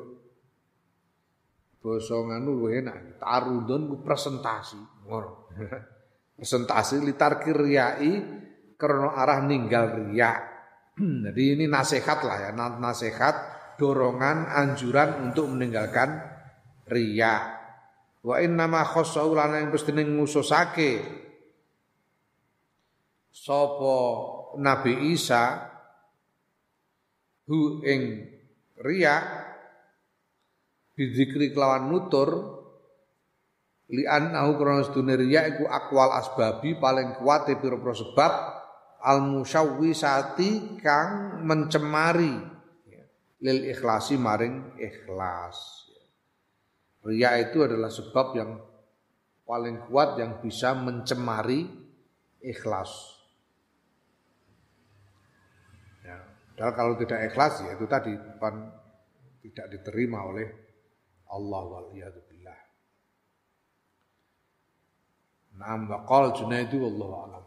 Speaker 1: basa nganu luwih enak. Tarudon ku presentasi. Ngono. Presentasi litar kiryai karena arah ninggal riya jadi ini nasihat lah ya nasihat dorongan anjuran untuk meninggalkan riya wa inna ma khossau lana yang pestine ngususake sapa Nabi Isa hu ing riya bidzikri kelawan nutur li annahu krana sedune riya iku akwal asbabi paling kuat e pira-pira sebab al musyawwisati kang mencemari lil ikhlasi maring ikhlas. Riya itu adalah sebab yang paling kuat yang bisa mencemari ikhlas Padahal kalau tidak ikhlas ya itu tadi pan tidak diterima oleh Allah wal billah. Naam wa qala Junaidu wallahu alam.